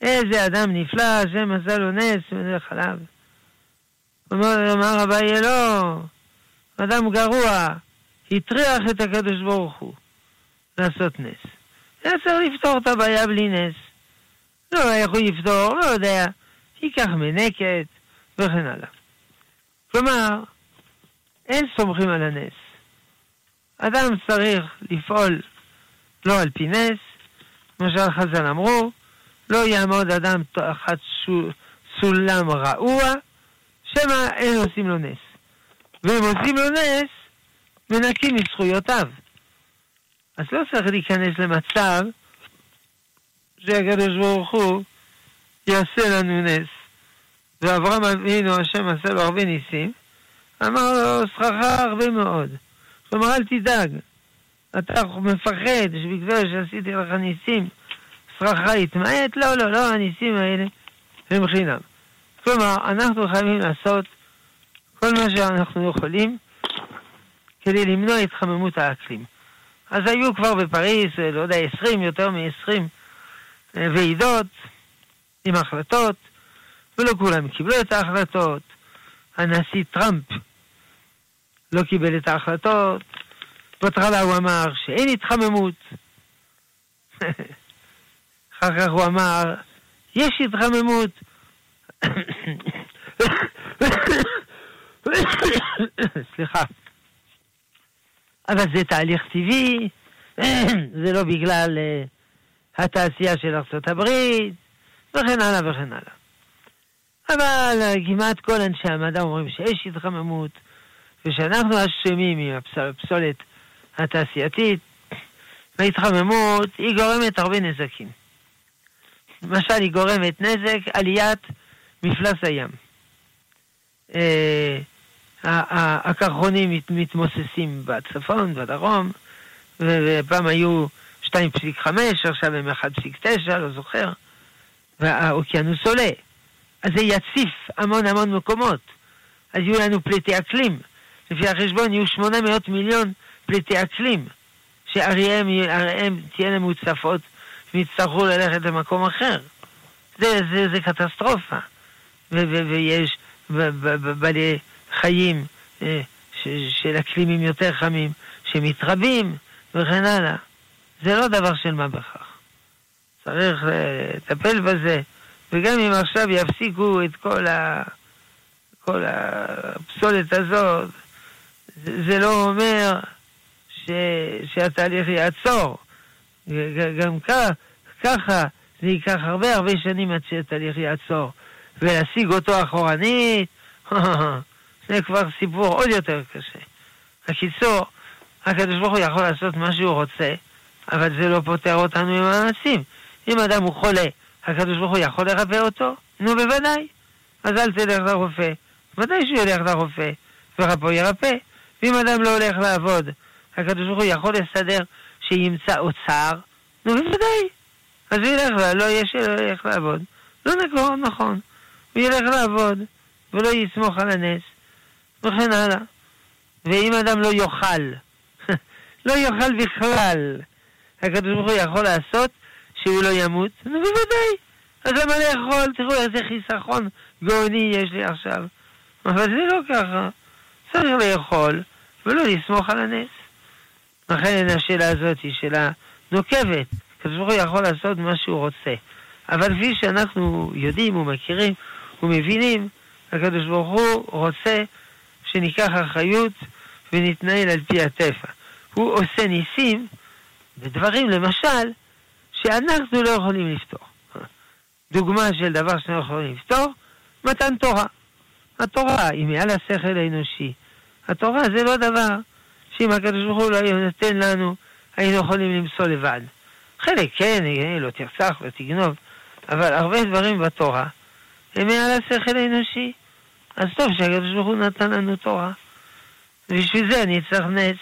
איזה אדם נפלא, השם עשה לו נס, חלב. אומר, אמר אביי, לא, אדם גרוע, הטריח את הקדוש ברוך הוא לעשות נס. היה צריך לפתור את הבעיה בלי נס. לא, איך הוא יפתור, לא יודע, ייקח מנקת וכן הלאה. כלומר, אין סומכים על הנס. אדם צריך לפעול לא על פי נס, למשל חז"ל אמרו, לא יעמוד אדם תחת סולם רעוע, שמא אין עושים לו נס. ואם עושים לו נס, מנקים מזכויותיו. אז לא צריך להיכנס למצב שהקדוש ברוך הוא יעשה לנו נס. ואברהם אבינו, השם עשה לו הרבה ניסים, אמר לו, שכרך הרבה מאוד. כלומר, אל תדאג. אתה מפחד שבגלל שעשיתי לך ניסים, שכרך יתמעט? לא, לא, לא, הניסים האלה הם חינם. כלומר, אנחנו חייבים לעשות כל מה שאנחנו יכולים כדי למנוע התחממות האקלים. אז היו כבר בפריז, לא יודע, 20, יותר מ-20 אה, ועידות עם החלטות, ולא כולם קיבלו את ההחלטות. הנשיא טראמפ לא קיבל את ההחלטות. בהתחלה הוא אמר שאין התחממות. אחר כך הוא אמר, יש התחממות. סליחה. אבל זה תהליך טבעי, זה לא בגלל uh, התעשייה של ארצות הברית, וכן הלאה וכן הלאה. אבל uh, כמעט כל אנשי המדע אומרים שיש התחממות, ושאנחנו אשמים עם הפסולת התעשייתית, וההתחממות היא גורמת הרבה נזקים. למשל, היא גורמת נזק עליית מפלס הים. אה, הקרחונים מתמוססים בצפון, בדרום, ופעם היו 2.5, עכשיו הם 1.9, לא זוכר, והאוקיינוס עולה. אז זה יציף המון המון מקומות. אז יהיו לנו פליטי אקלים. לפי החשבון יהיו 800 מיליון פליטי אקלים, שעריהם תהיינה מוצפות ויצטרכו ללכת למקום אחר. זה, זה, זה קטסטרופה. ויש בעלי חיים אה, של אקלימים יותר חמים שמתרבים וכן הלאה. זה לא דבר של מה בכך. צריך לטפל בזה, וגם אם עכשיו יפסיקו את כל, ה... כל הפסולת הזאת, זה לא אומר ש... שהתהליך יעצור. גם כך, ככה זה ייקח הרבה הרבה שנים עד שהתהליך יעצור. ולהשיג אותו אחורנית, *laughs* זה כבר סיפור עוד יותר קשה. בקיצור, הקדוש ברוך הוא יכול לעשות מה שהוא רוצה, אבל זה לא פוטר אותנו ממאמצים. אם אדם הוא חולה, הקדוש ברוך הוא יכול לרפא אותו? נו, בוודאי. אז אל תלך לרופא. ודאי שהוא ילך לרופא, ורפו ירפא. ואם אדם לא הולך לעבוד, הקדוש ברוך הוא יכול לסדר שימצא אוצר? נו, בוודאי. אז הוא ילך, לא יהיה שלא ילך לעבוד. לא נכון, נכון. הוא ילך לעבוד, ולא יסמוך על הנס, וכן הלאה. ואם אדם לא יאכל, *laughs* לא יאכל בכלל, הקדוש ברוך הוא יכול לעשות שהוא לא ימות? נו בוודאי. אז למה לאכול? תראו איזה חיסכון גאוני יש לי עכשיו. אבל זה לא ככה. צריך לאכול ולא לסמוך על הנס. לכן השאלה הזאת היא שאלה נוקבת. הקדוש ברוך הוא יכול לעשות מה שהוא רוצה. אבל כפי שאנחנו יודעים ומכירים ומבינים, הקדוש ברוך הוא רוצה שניקח אחריות ונתנהל על פי הטבע. הוא עושה ניסים בדברים, למשל, שאנחנו לא יכולים לפתור. דוגמה של דבר שאנחנו לא יכולים לפתור, מתן תורה. התורה היא מעל השכל האנושי. התורה זה לא דבר שאם הקדוש ברוך הוא לא היה נותן לנו, היינו יכולים למצוא לבד. חלק כן, לא תרצח, לא תגנוב, אבל הרבה דברים בתורה הם מעל השכל האנושי. אז טוב שהקדוש ברוך הוא נתן לנו תורה. ובשביל זה אני צריך נס.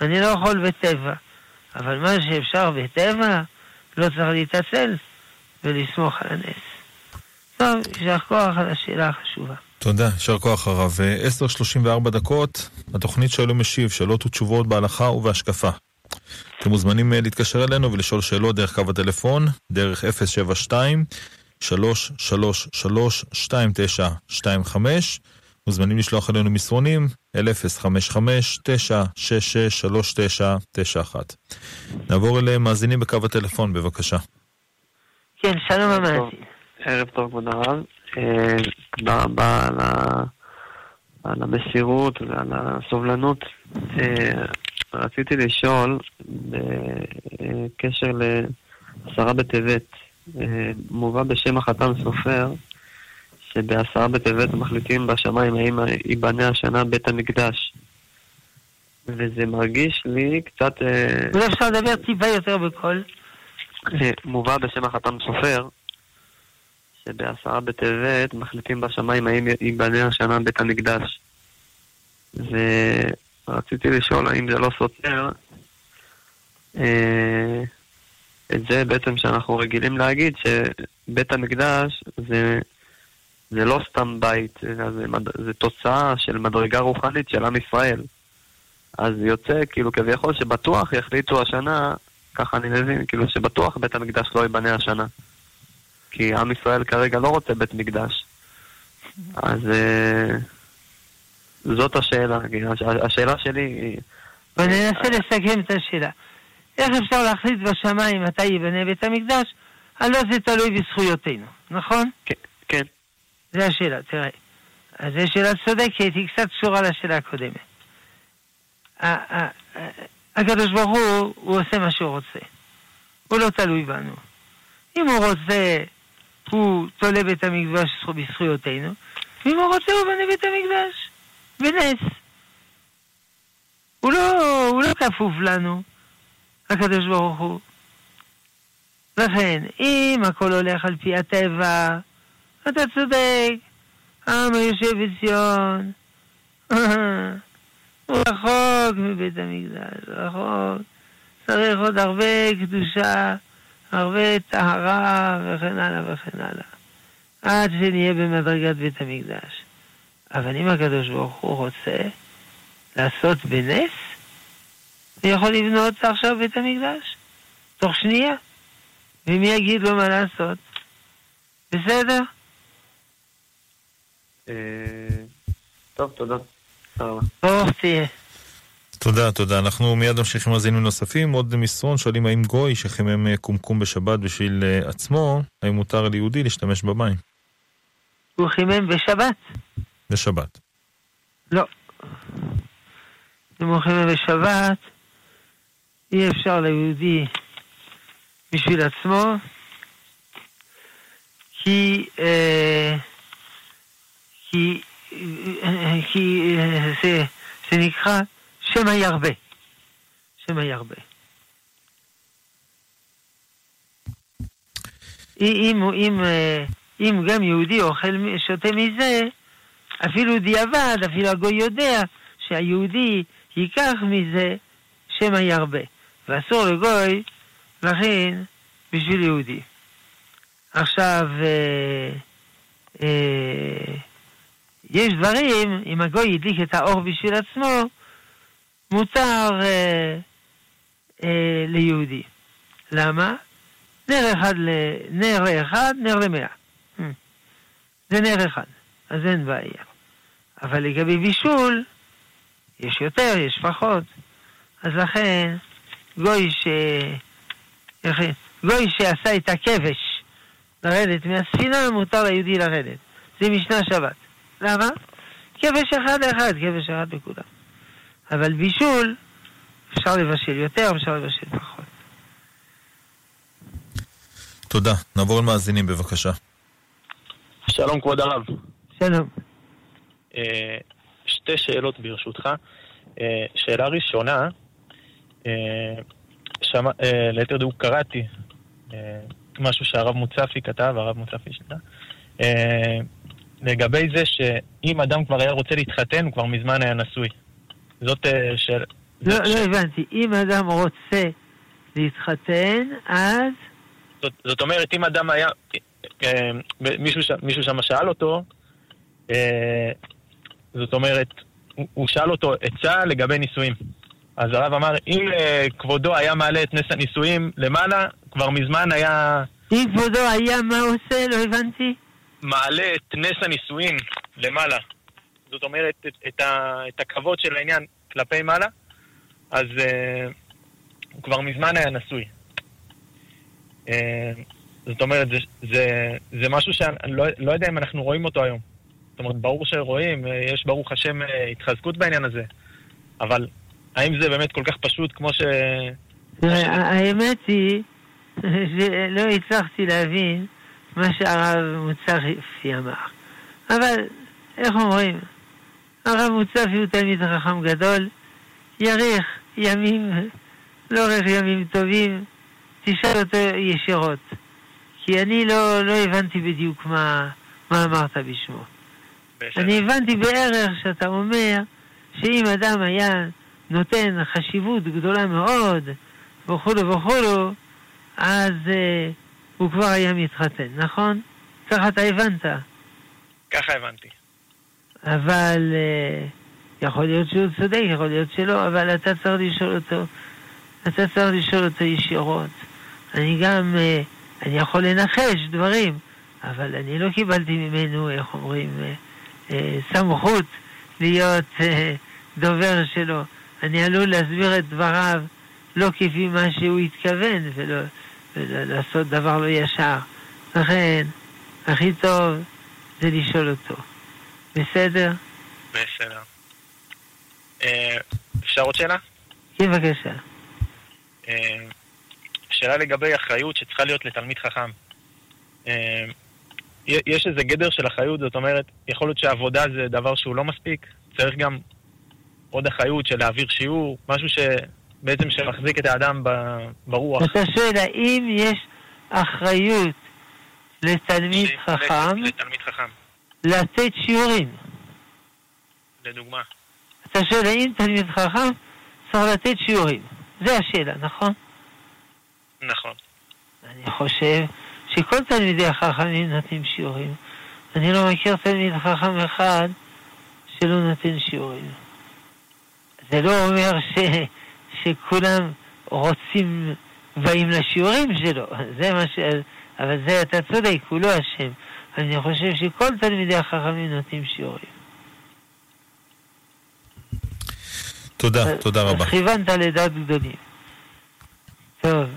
אני לא יכול בטבע, אבל מה שאפשר בטבע, לא צריך להתעצל ולסמוך על הנס. טוב, יישר כוח על השאלה החשובה. תודה, יישר כוח הרב. 10.34 דקות, התוכנית שואל ומשיב, שאלות ותשובות בהלכה ובהשקפה. אתם מוזמנים אה, להתקשר אלינו ולשאול שאלות דרך קו הטלפון, דרך 072 333 2925 מוזמנים לשלוח אלינו מסרונים אל 055-966-3991. נעבור אל מאזינים בקו הטלפון, בבקשה. כן, שלום המאזין. ערב טוב, כבוד הרב. אה, תודה רבה על המסירות ועל הסובלנות. אה, רציתי לשאול בקשר לעשרה בטבת, אה, מובא בשם החתם סופר, שבעשרה בטבת מחליטים בשמיים האם ייבנה השנה בית המקדש. וזה מרגיש לי קצת... אולי אפשר לדבר טיפה יותר בקול. מובא בשם החתם סופר, שבעשרה בטבת מחליטים בשמיים האם ייבנה השנה בית המקדש. ורציתי לשאול האם זה לא סותר אה, את זה בעצם שאנחנו רגילים להגיד שבית המקדש זה, זה לא סתם בית, זה, זה תוצאה של מדרגה רוחנית של עם ישראל. אז יוצא כאילו כביכול שבטוח יחליטו השנה, ככה אני מבין, כאילו שבטוח בית המקדש לא ייבנה השנה. כי עם ישראל כרגע לא רוצה בית מקדש. אז uh, זאת השאלה, השאלה שלי היא... ואני אנסה לסכם את השאלה. איך אפשר להחליט בשמיים מתי ייבנה בית המקדש? הלא זה תלוי בזכויותינו, נכון? כן. כן. זה השאלה, תראה. אז זו שאלה צודקת, היא קצת קשורה לשאלה הקודמת. הקדוש ברוך הוא, הוא עושה מה שהוא רוצה. הוא לא תלוי בנו. אם הוא רוצה הוא תולה בית המקדש בזכויותינו, ואם הוא רוצה הוא בנה בית המקדש, בנס. הוא לא, הוא לא כפוף לנו, הקדוש ברוך הוא. לכן, אם הכל הולך על פי הטבע, אתה צודק, העם היושב בציון, *laughs* הוא רחוק מבית המקדש, רחוק. צריך עוד הרבה קדושה. הרבה טהרה וכן הלאה וכן הלאה. עד שנהיה במדרגת בית המקדש. אבל אם הקדוש ברוך הוא רוצה לעשות בנס, הוא יכול לבנות עכשיו בית המקדש, תוך שנייה. ומי יגיד לו מה לעשות? בסדר? אה, טוב, תודה. ברוך תהיה. תודה, תודה. אנחנו מיד נמשיך עם מאזינים נוספים. עוד מסרון שואלים האם גוי שחימם אה, קומקום בשבת בשביל uh, עצמו, האם מותר ליהודי להשתמש במים? הוא חימם בשבת. בשבת. לא. אם הוא חימם בשבת, אי אפשר ליהודי בשביל עצמו, כי, אה, כי כי אה, זה, זה נקרא שם הירבה. שם הירבה. אם, אם, אה, אם גם יהודי אוכל, שותה מזה, אפילו דיעבד, אפילו הגוי יודע שהיהודי ייקח מזה שם הירבה. ואסור לגוי להכין בשביל יהודי. עכשיו, אה, אה, יש דברים, אם הגוי הדליק את האור בשביל עצמו, מותר אה, אה, ליהודי. למה? נר אחד, ל... נר אחד, נר למאה. Hmm. זה נר אחד, אז אין בעיה. אבל לגבי בישול, יש יותר, יש פחות. אז לכן, גוי ש... גוי שעשה את הכבש לרדת מהספינה, מותר ליהודי לרדת. זה משנה שבת. למה? כבש אחד אחד, כבש אחד לכולם. אבל בישול, אפשר לבשל יותר, אפשר לבשל פחות. תודה. נעבור למאזינים בבקשה. שלום כבוד הרב. שלום. אה, שתי שאלות ברשותך. אה, שאלה ראשונה, אה, שמע, ליתר דיוק קראתי משהו שהרב מוצפי כתב, הרב מוצפי שלה, לגבי זה שאם אדם כבר היה רוצה להתחתן, הוא כבר מזמן היה נשוי. זאת שאלה... לא, לא הבנתי. אם אדם רוצה להתחתן, אז... זאת, זאת אומרת, אם אדם היה... מישהו, מישהו שם שאל אותו, זאת אומרת, הוא שאל אותו עצה לגבי נישואים. אז הרב אמר, אם uh, כבודו היה מעלה את נס הנישואים למעלה, כבר מזמן היה... אם כבודו היה, מה עושה? לא הבנתי. מעלה את נס הנישואים למעלה. זאת אומרת, את, את, ה, את הכבוד של העניין כלפי מעלה, אז uh, הוא כבר מזמן היה נשוי. Uh, זאת אומרת, זה, זה, זה משהו שאני לא, לא יודע אם אנחנו רואים אותו היום. זאת אומרת, ברור שרואים, אה, יש ברוך השם אה, התחזקות בעניין הזה, אבל האם זה באמת כל כך פשוט כמו ש... האמת היא *laughs* שלא הצלחתי להבין מה שהרב מוצפי אמר. אבל, איך אומרים? הרב מוצפי הוא תלמיד חכם גדול, יאריך ימים, לא רק ימים טובים, תשאל אותו ישירות. כי אני לא, לא הבנתי בדיוק מה, מה אמרת בשמו. אני הבנתי בערך שאתה אומר שאם אדם היה נותן חשיבות גדולה מאוד וכולו וכולו, אז uh, הוא כבר היה מתחתן, נכון? ככה אתה הבנת. ככה הבנתי. אבל uh, יכול להיות שהוא צודק, יכול להיות שלא, אבל אתה צריך לשאול אותו, אתה צריך לשאול אותו ישירות. אני גם, uh, אני יכול לנחש דברים, אבל אני לא קיבלתי ממנו, איך אומרים, אה, סמכות להיות אה, דובר שלו. אני עלול להסביר את דבריו לא כפי מה שהוא התכוון, ולא, ולעשות דבר לא ישר. לכן, הכי טוב זה לשאול אותו. בסדר? בסדר. אה, אפשר עוד שאלה? כן, בבקשה. שאלה לגבי אחריות שצריכה להיות לתלמיד חכם. יש איזה גדר של אחריות, זאת אומרת, יכול להיות שעבודה זה דבר שהוא לא מספיק, צריך גם עוד אחריות של להעביר שיעור, משהו שבעצם שמחזיק את האדם ברוח. אתה שואל, האם יש אחריות לתלמיד חכם, לתלמיד חכם לתת שיעורים? לדוגמה. אתה שואל, האם תלמיד חכם צריך לתת שיעורים? זה השאלה, נכון? נכון. אני חושב שכל תלמידי החכמים נותנים שיעורים. אני לא מכיר תלמיד חכם אחד שלא נותן שיעורים. זה לא אומר ש, שכולם רוצים, באים לשיעורים שלו, זה מה ש... אבל זה, אתה צודק, הוא לא אשם. אני חושב שכל תלמידי החכמים נותנים שיעורים. תודה, תודה רבה. כיוונת לדעת גדולים. טוב.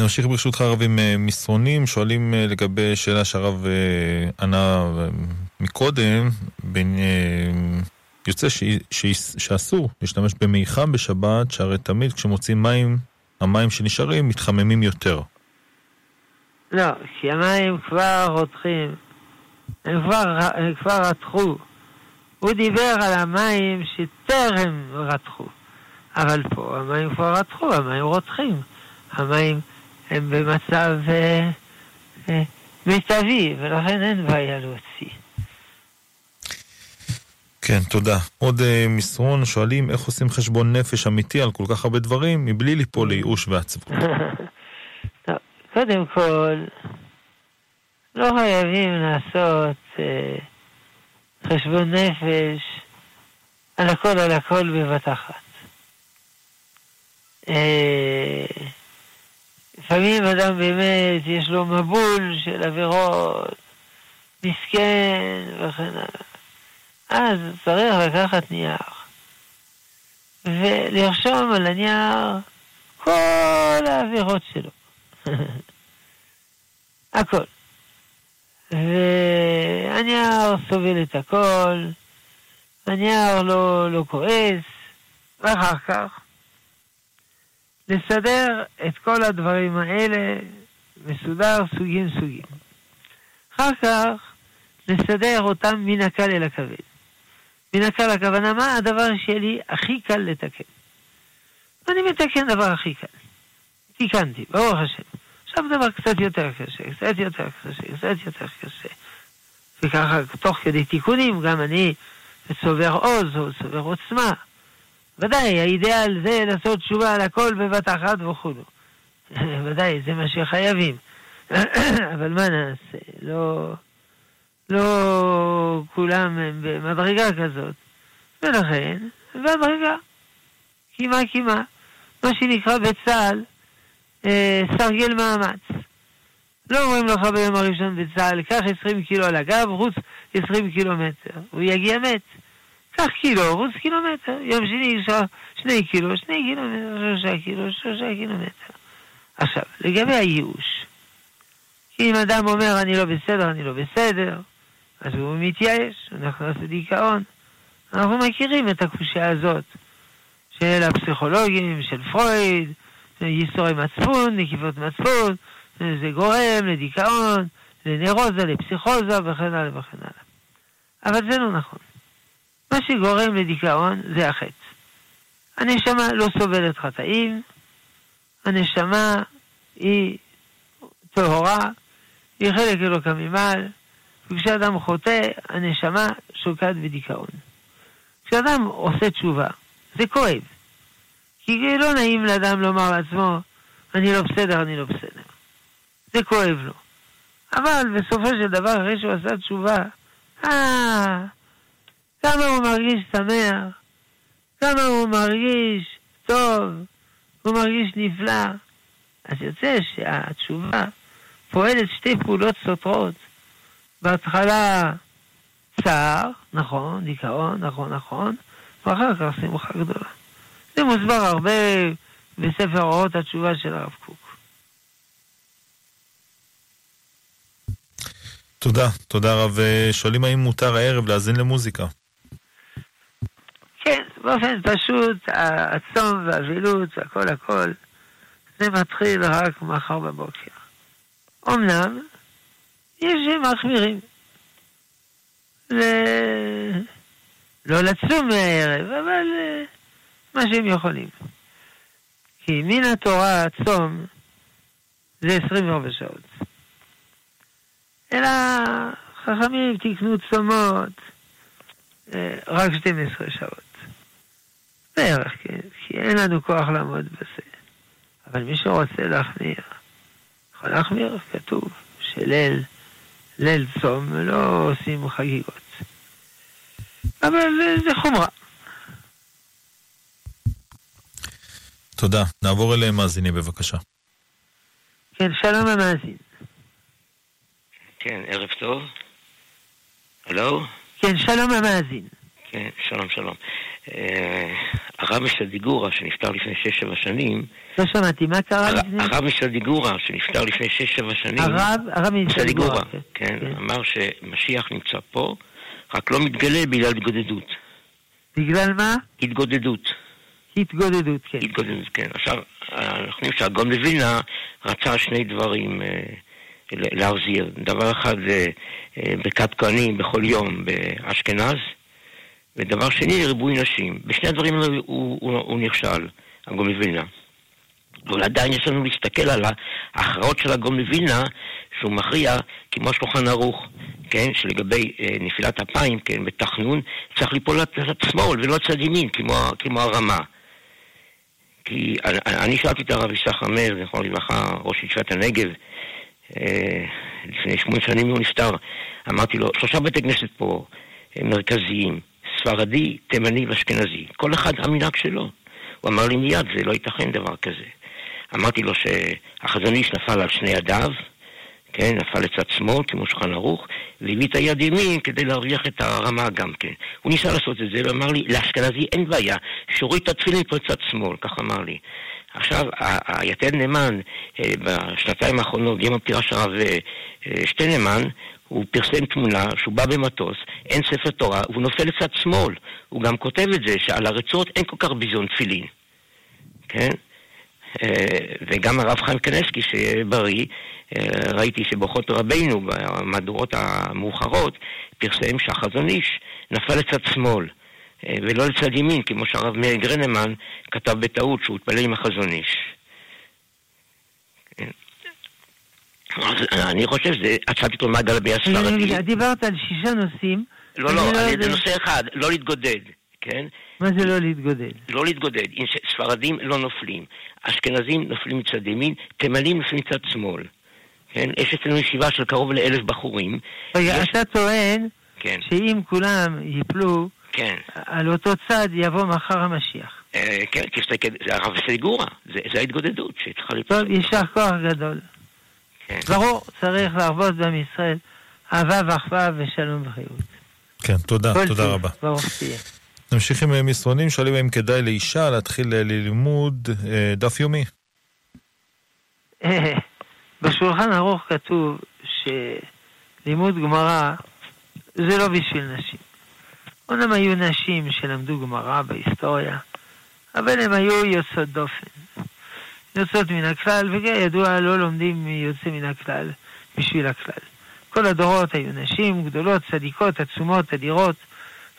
נמשיך ברשותך הרב עם אה, מסרונים, שואלים אה, לגבי שאלה שהרב אה, ענה מקודם, בין, יוצא ש, ש, שאסור להשתמש במי חם בשבת, שהרי תמיד כשמוצאים מים, המים שנשארים מתחממים יותר. לא, כי המים כבר רותחים, הם כבר, הם כבר רתחו, הוא דיבר על המים שטרם רתחו. אבל פה המים כבר רתחו, המים רותחים. המים הם במצב אה, אה, מיטבי, ולכן אין בעיה להוציא. כן, תודה. עוד uh, מסרון, שואלים איך עושים חשבון נפש אמיתי על כל כך הרבה דברים, מבלי ליפול לייאוש ועצבות. *laughs* קודם כל, לא חייבים לעשות אה, חשבון נפש על הכל על הכל בבת אחת. אה, לפעמים אדם באמת יש לו מבול של עבירות, מסכן וכן הלאה. אז צריך לקחת נייר ולרשום על הנייר כל העבירות שלו. *laughs* הכל. והנייר סובל את הכל, הנייר לא, לא כועס, ואחר כך לסדר את כל הדברים האלה מסודר סוגים סוגים. אחר כך נסדר אותם מן הקל אל הכבד. מן הקל הכוונה מה הדבר שלי הכי קל לתקן. ואני מתקן דבר הכי קל. תיקנתי, ברוך השם. עכשיו דבר קצת יותר קשה, קצת יותר קשה, קצת יותר קשה. וככה, תוך כדי תיקונים, גם אני צובר עוז או צובר עוצמה. ודאי, האידאל זה לעשות תשובה על הכל בבת אחת וכולו. *laughs* ודאי, זה מה שחייבים. *clears throat* אבל מה נעשה? לא, לא כולם הם במדרגה כזאת. ולכן, במדרגה. קימה קימה. מה שנקרא בצה"ל, סרגל מאמץ. לא אומרים לך ביום הראשון בצה"ל, קח 20 קילו על הגב, רוץ 20 קילומטר. הוא יגיע מת. קח קילו, רוץ קילומטר. יום שני, שני קילו, שני קילומטר, שלושה קילו, שלושה קילומטר. עכשיו, לגבי הייאוש. אם אדם אומר, אני לא בסדר, אני לא בסדר, אז הוא מתייאש, הוא נכנס לדיכאון. אנחנו מכירים את הקושייה הזאת של הפסיכולוגים, של פרויד, ייסורי מצפון, נקיפות מצפון, זה גורם לדיכאון, לנרוזה, לפסיכוזה וכן הלאה וכן הלאה. אבל זה לא נכון. מה שגורם לדיכאון זה החטא. הנשמה לא סובלת חטאים, הנשמה היא טהורה, היא חלק אלוקא ממעל, וכשאדם חוטא, הנשמה שוקעת בדיכאון. כשאדם עושה תשובה, זה כואב. כי לא נעים לאדם לומר לעצמו, אני לא בסדר, אני לא בסדר. זה כואב לו. אבל בסופו של דבר, אחרי שהוא עשה תשובה, אה, כמה הוא מרגיש שמח, כמה הוא מרגיש טוב, הוא מרגיש נפלא. אז יוצא שהתשובה פועלת שתי פעולות סותרות. בהתחלה צער, נכון, דיכאון, נכון, נכון, ואחר כך שמחה גדולה. זה מוסבר הרבה בספר אורות התשובה של הרב קוק. תודה, תודה רב. שואלים האם מותר הערב להאזין למוזיקה. כן, באופן פשוט, הצום והאבילות והכל הכל, זה מתחיל רק מחר בבוקר. אמנם, יש מחמירים. ל... לא לצום מהערב, אבל מה שהם יכולים. כי מן התורה הצום זה 24 שעות. אלא חכמים תקנו צומות רק 12 שעות. בערך, כן, כי אין לנו כוח לעמוד בזה. אבל מי שרוצה להחמיר, יכול להחמיר, כתוב שליל, ליל צום, לא עושים חגיגות. אבל זה חומרה. תודה. נעבור אליהם מאזינים בבקשה. כן, שלום המאזין. כן, ערב טוב. הלו? כן, שלום המאזין. כן, שלום, שלום. אה, הרב משדיגורה, שנפטר לפני שש-שבע שנים... לא שמעתי, מה קרה לפני? הרב משדיגורה, שנפטר לפני שש-שבע שנים... הרב, הרב משדיגורה. כן, כן, אמר שמשיח נמצא פה, רק לא מתגלה בגלל התגודדות. בגלל מה? התגודדות. התגודדות, כן. התגודדות, כן. עכשיו, אנחנו חושבים שהגאון מווילנה רצה שני דברים אה, להחזיר. דבר אחד זה אה, ברכת כהנים בכל יום באשכנז, ודבר שני, ריבוי נשים. בשני הדברים האלה הוא, הוא, הוא נכשל, הגאון מווילנה. אבל עדיין יש לנו להסתכל על ההכרעות של הגאון מווילנה, שהוא מכריע, כמו שולחן ערוך, כן, שלגבי אה, נפילת אפיים, כן, בתחנון, צריך ליפול לצד שמאל ולא לצד ימין, כמו, כמו הרמה. כי אני, שאלתי את הרב יששכר מאיר, זכרונו לברכה, ראש ישיבת הנגב, אה, לפני שמונה שנים הוא נפטר, אמרתי לו, שלושה בתי כנסת פה אה, מרכזיים, ספרדי, תימני ואשכנזי, כל אחד המנהג שלו. הוא אמר לי מיד, זה לא ייתכן דבר כזה. אמרתי לו שהחזון איש נפל על שני ידיו, כן, נפל לצד שמאל, כמו שולחן ערוך, והביא את היד ימין כדי להרוויח את הרמה גם כן. הוא ניסה לעשות את זה, ואמר לי, לאשכנזי אין בעיה, שוריד את התפילין פה לצד שמאל, כך אמר לי. עכשיו, היתד נאמן, אה, בשנתיים האחרונות, יום הפטירה של הרב אה, שטיינמן, הוא פרסם תמונה שהוא בא במטוס, אין ספר תורה, והוא נופל לצד שמאל. הוא גם כותב את זה, שעל הרצועות אין כל כך ביזיון תפילין. כן? אה, וגם הרב חיים קנסקי, שיהיה בריא, אה, ראיתי שבאורחות רבינו, במהדורות המאוחרות, פרסם שהחזון איש נפל לצד שמאל. אה, ולא לצד ימין, כמו שהרב מאיר גרנמן כתב בטעות שהוא התפלל עם החזון איש. כן. אז אני חושב שזה עצת פתאום מעגל בי הספרדי. דיברת על שישה נושאים. לא, לא, זה נושא אחד, לא להתגודד, כן? מה זה לא להתגודד? לא להתגודד. ספרדים לא נופלים, אשכנזים נופלים מצד ימין, תימנים נופלים מצד שמאל. כן? יש אצלנו ישיבה של קרוב לאלף בחורים. רגע, אתה טוען כן. שאם כולם ייפלו כן. על אותו צד, יבוא מחר המשיח. אה, כן, תסתכל, זה הרב סגורה, זה, זה ההתגודדות שצריכה ליפול. טוב, יישר כוח גדול. כן. ברור, צריך להרבות בעם ישראל אהבה ואחווה ושלום ובריאות. כן, תודה, תודה רבה. ברוך תהיה. נמשיך עם אה, מסרונים, שואלים האם כדאי לאישה להתחיל אה, ללימוד אה, דף יומי. בשולחן ערוך כתוב שלימוד גמרא זה לא בשביל נשים. אומנם היו נשים שלמדו גמרא בהיסטוריה, אבל הן היו יוצאות דופן. יוצאות מן הכלל, וכידוע לא לומדים יוצא מן הכלל בשביל הכלל. כל הדורות היו נשים גדולות, צדיקות, עצומות, אדירות,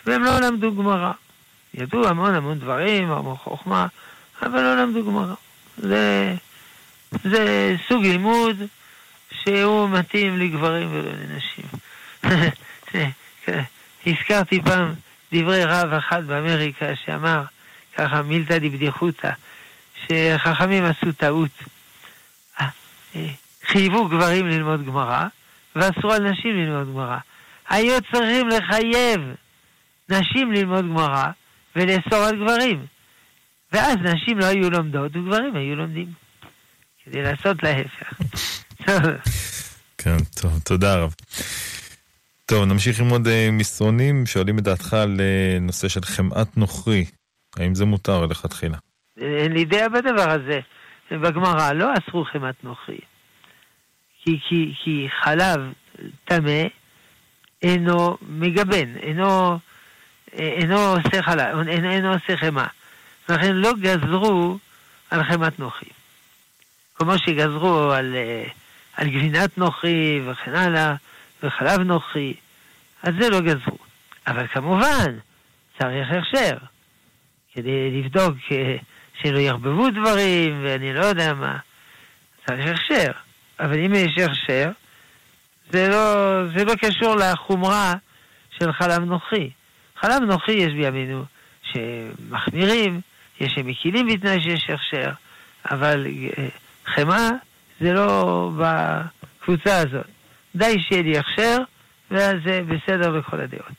והם לא למדו גמרא. ידעו המון המון דברים, המון חוכמה, אבל לא למדו גמרא. זה, זה סוג לימוד שהוא מתאים לגברים ולא לנשים. *laughs* הזכרתי פעם דברי רב אחד באמריקה שאמר, ככה מילתא דבדיחותא, שחכמים עשו טעות. אה, אה, חייבו גברים ללמוד גמרא, ואסרו על נשים ללמוד גמרא. היו צריכים לחייב נשים ללמוד גמרא ולאסור על גברים. ואז נשים לא היו לומדות וגברים היו לומדים. כדי לעשות להפך. *laughs* כן, טוב, תודה רב. טוב, נמשיך עם עוד אה, מסרונים, שואלים את דעתך על אה, נושא של חמאת נוכרי. האם זה מותר לכתחילה? אין לי דעה בדבר הזה. בגמרא לא אסרו חמת נוכרי. כי, כי, כי חלב טמא אינו מגבן, אינו, אינו עושה חלב, אינו, אינו עושה חמאה. לכן לא גזרו על חמת נוכרי. כמו שגזרו על, אה, על גבינת נוכרי וכן הלאה, וחלב נוכרי, אז זה לא גזרו. אבל כמובן, צריך הכשר, כדי לבדוק אה, שלא ירבבו דברים, ואני לא יודע מה. צריך הכשר. אבל אם יש הכשר, זה לא, זה לא קשור לחומרה של חלב נוכרי. חלב נוכרי יש בימינו שמחמירים, יש שמקילים בתנאי שיש הכשר, אבל אה, חמאה זה לא בקבוצה הזאת. די שיהיה לי הכשר, ואז זה בסדר בכל הדעות.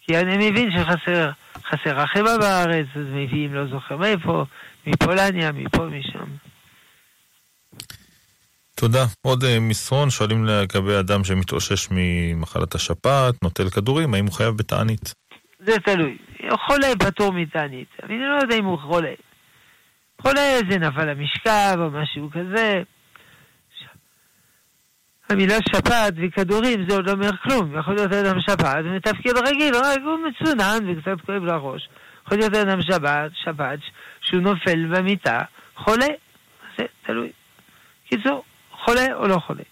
כי אני מבין שחסר חסר חמאה בארץ, אז מביאים לא זוכר מאיפה, מפולניה, מפה, משם. תודה. עוד אה, מסרון, שואלים לגבי אדם שמתאושש ממחלת השפעת, נוטל כדורים, האם הוא חייב בתענית? זה תלוי. חולה פטור מתענית, אני לא יודע אם הוא חולה. חולה זה נפל למשכב או משהו כזה. המילה שפעת וכדורים זה עוד לא אומר כלום. יכול להיות אדם שפעת ומתפקד רגיל, רק הוא מצונן וקצת כואב לו הראש. יכול להיות אדם שפעת, שפעת, שהוא נופל במיטה, חולה. זה תלוי. קיצור, חולה או לא חולה.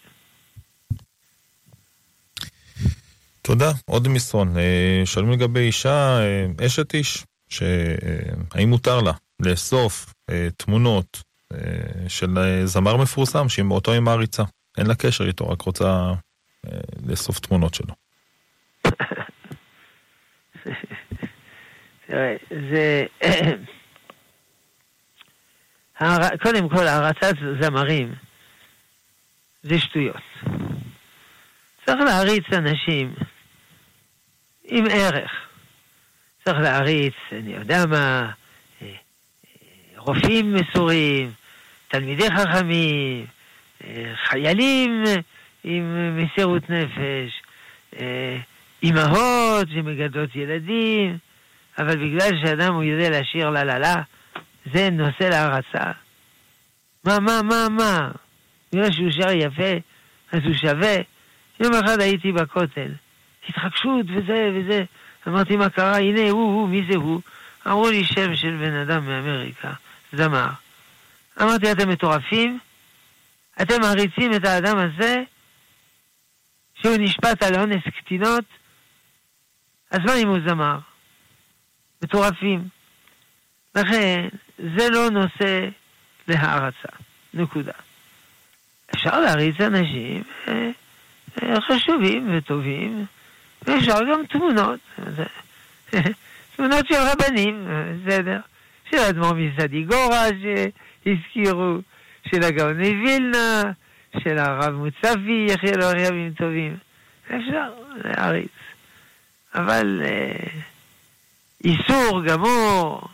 תודה. עוד מסרון. אה, שואלים לגבי אישה, אה, אשת איש, שהאם מותר לה לאסוף תמונות של זמר מפורסם שהיא מאותו עם מעריצה. אין לה קשר איתו, רק רוצה לאסוף תמונות שלו. *laughs* זה... *clears throat* קודם כל, הערצת זמרים זה שטויות. צריך להריץ אנשים עם ערך. צריך להריץ, אני יודע מה, אה, אה, רופאים מסורים, תלמידי חכמים, אה, חיילים עם מסירות נפש, אימהות שמגדלות ילדים, אבל בגלל שאדם הוא יודע לשיר לה לה לה, זה נושא להערצה. מה, מה, מה, מה? בגלל שהוא שר יפה, אז הוא שווה. יום אחד הייתי בכותל, התחגשות וזה וזה. אמרתי, מה קרה? הנה, הוא, הוא, מי זה הוא? אמרו לי שם של בן אדם מאמריקה, זמר. אמרתי, אתם מטורפים? אתם מעריצים את האדם הזה, שהוא נשפט על אונס קטינות? אז מה אם הוא זמר? מטורפים. לכן, זה לא נושא להערצה. נקודה. אפשר להריץ אנשים אה, אה, חשובים וטובים, ואפשר גם תמונות. תמונות של רבנים, בסדר. של אדמו"ר מסדיגורה שהזכירו, של הגאון מווילנה, של הרב מוצפי, יחיה לו ימים טובים. אפשר להריץ. אבל אה, איסור גמור,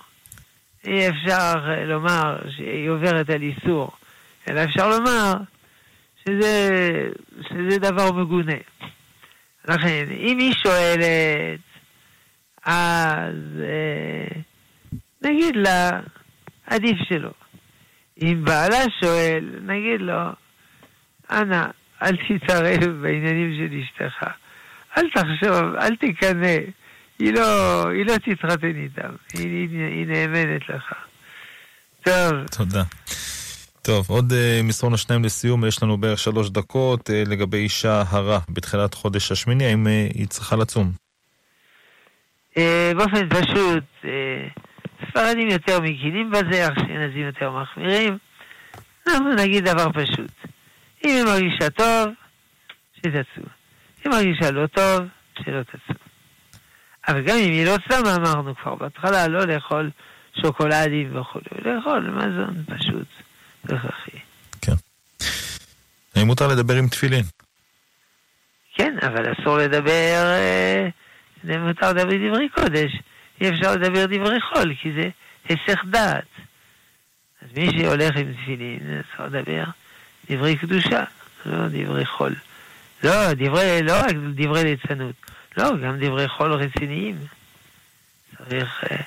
אי אפשר לומר שהיא עוברת על איסור, אלא אפשר לומר שזה, שזה דבר מגונה. לכן, אם היא שואלת, אז אה, נגיד לה, עדיף שלא. אם בעלה שואל, נגיד לו, אנא, אל תתערב בעניינים של אשתך. אל תחשוב, אל תקנא. היא לא, היא לא תתחתן איתם, היא, היא, היא נאמנת לך. טוב. תודה. טוב, עוד uh, מסרון השניים לסיום, יש לנו בערך שלוש דקות uh, לגבי אישה הרה בתחילת חודש השמיני, האם uh, היא צריכה לצום? Uh, באופן פשוט, uh, ספרדים יותר מקינים בזה, אשכנזים יותר מחמירים. אנחנו נגיד דבר פשוט, אם היא מרגישה טוב, שתצום. אם מרגישה לא טוב, שלא תצום. אבל גם אם היא לא צמה, אמרנו כבר בהתחלה, לא לאכול שוקולדים וכו', לאכול מזון פשוט והכרחי. כן. האם מותר לדבר עם תפילין? כן, אבל אסור לדבר, אה, מותר לדבר דברי קודש. אי אפשר לדבר דברי חול, כי זה היסח דעת. אז מי שהולך עם תפילין, אסור לדבר דברי קדושה, לא דברי חול. לא, דברי, לא רק דברי ליצנות. לא, גם דברי חול רציניים. צריך uh,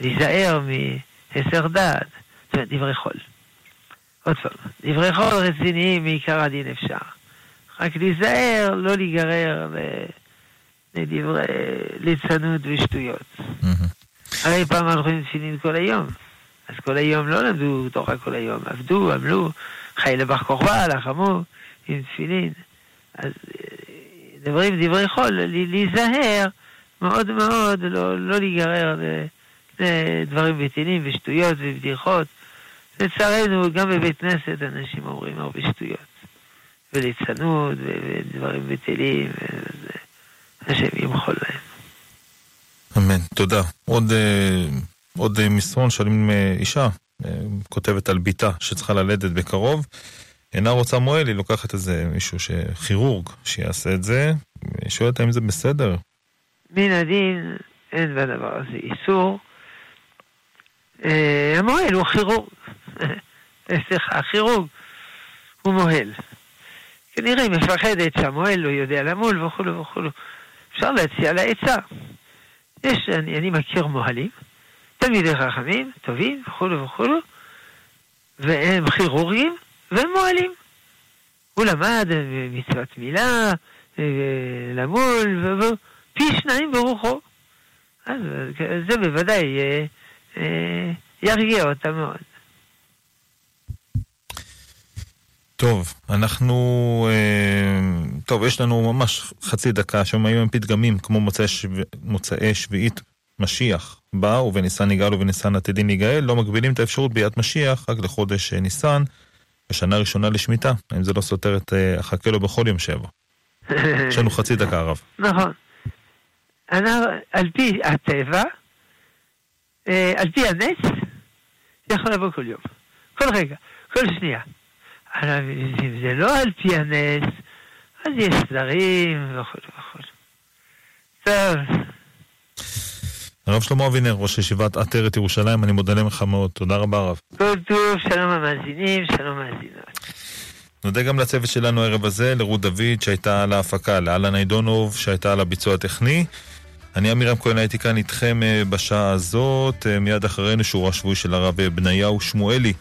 להיזהר מהסר דעת. זאת אומרת, דברי חול. עוד פעם, דברי חול רציניים מעיקר הדין אפשר. רק להיזהר, לא להיגרר לדברי ליצנות ושטויות. הרי פעם הלכו עם תפילין כל היום. אז כל היום לא למדו תורה כל היום, עבדו, עמלו, חי לבח כוכבא, לחמו עם תפילין. אז מדברים דברי חול, להיזהר מאוד מאוד, לא, לא להיגרר לדברים בטינים ושטויות ובדיחות. לצערנו, גם בבית כנסת אנשים אומרים הרבה שטויות. וליצנות ודברים בטילים, השם ימחול להם. אמן, תודה. עוד, אה, עוד מסרון שואלים אה, אישה, אה, כותבת על בתה שצריכה ללדת בקרוב. אינה רוצה מועל, היא לוקחת איזה מישהו שכירורג שיעשה את זה, היא שואלת האם זה בסדר. מן הדין אין בדבר הזה איסור. אה, המועל הוא כירורג. סליחה, הכירורג הוא מוהל. כנראה היא מפחדת שהמוהל לא יודע למול וכולו וכולו. אפשר להציע לה עצה. יש, אני, אני מכיר מוהלים, תלמידי חכמים, טובים וכולו וכולו, והם כירורגים, והם מועלים. הוא למד מצוות מילה, למול, פי שניים ברוחו. אז זה בוודאי אה, אה, ירגיע אותה מאוד. טוב, אנחנו... אה, טוב, יש לנו ממש חצי דקה שמאים הם פתגמים כמו מוצאי, שב... מוצאי שביעית משיח בא ובניסן יגאל ובניסן עתידין יגאל, לא מגבילים את האפשרות ביאת משיח רק לחודש אה, ניסן, בשנה ראשונה לשמיטה. האם זה לא סותר את אה, החכה לו בכל יום שבע? יש לנו חצי דקה, הרב. *laughs* נכון. על פי הטבע, אה, על פי הנס, יכול לבוא כל יום. כל רגע, כל שנייה. אם זה לא על פי הנס, אז יש סדרים וכו' וכו'. טוב. הרב שלמה אבינר, ראש ישיבת עטרת ירושלים, אני מודה לך מאוד. תודה רבה, הרב. כל טוב, שלום המאזינים, שלום המאזינות. נודה גם לצוות שלנו הערב הזה, לרות דוד שהייתה על ההפקה, לאלן איידונוב שהייתה על הביצוע הטכני. אני עמירם כהן הייתי כאן איתכם אה, בשעה הזאת, אה, מיד אחרינו שיעור השבועי של הרב בניהו שמואלי,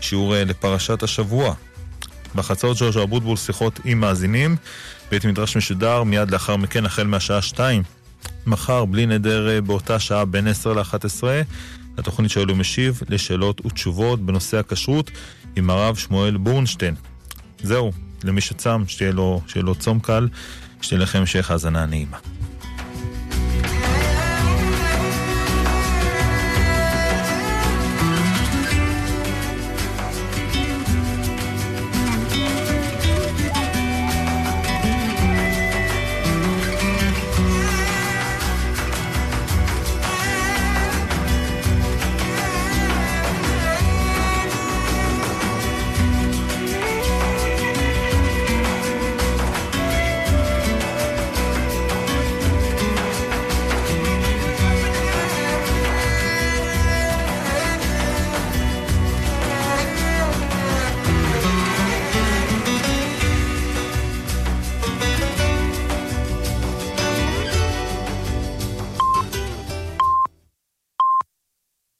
שיעור אה, לפרשת השבוע. בחצות ז'וז'ו אבוטבול שיחות עם מאזינים, בית מדרש משודר מיד לאחר מכן החל מהשעה 2. מחר, בלי נדר באותה שעה בין 10 ל-11, התוכנית שאלו משיב לשאלות ותשובות בנושא הכשרות עם הרב שמואל בורנשטיין. זהו, למי שצם, שתהיה לו, שתהיה לו צום קל, שתהיה לכם המשך האזנה נעימה.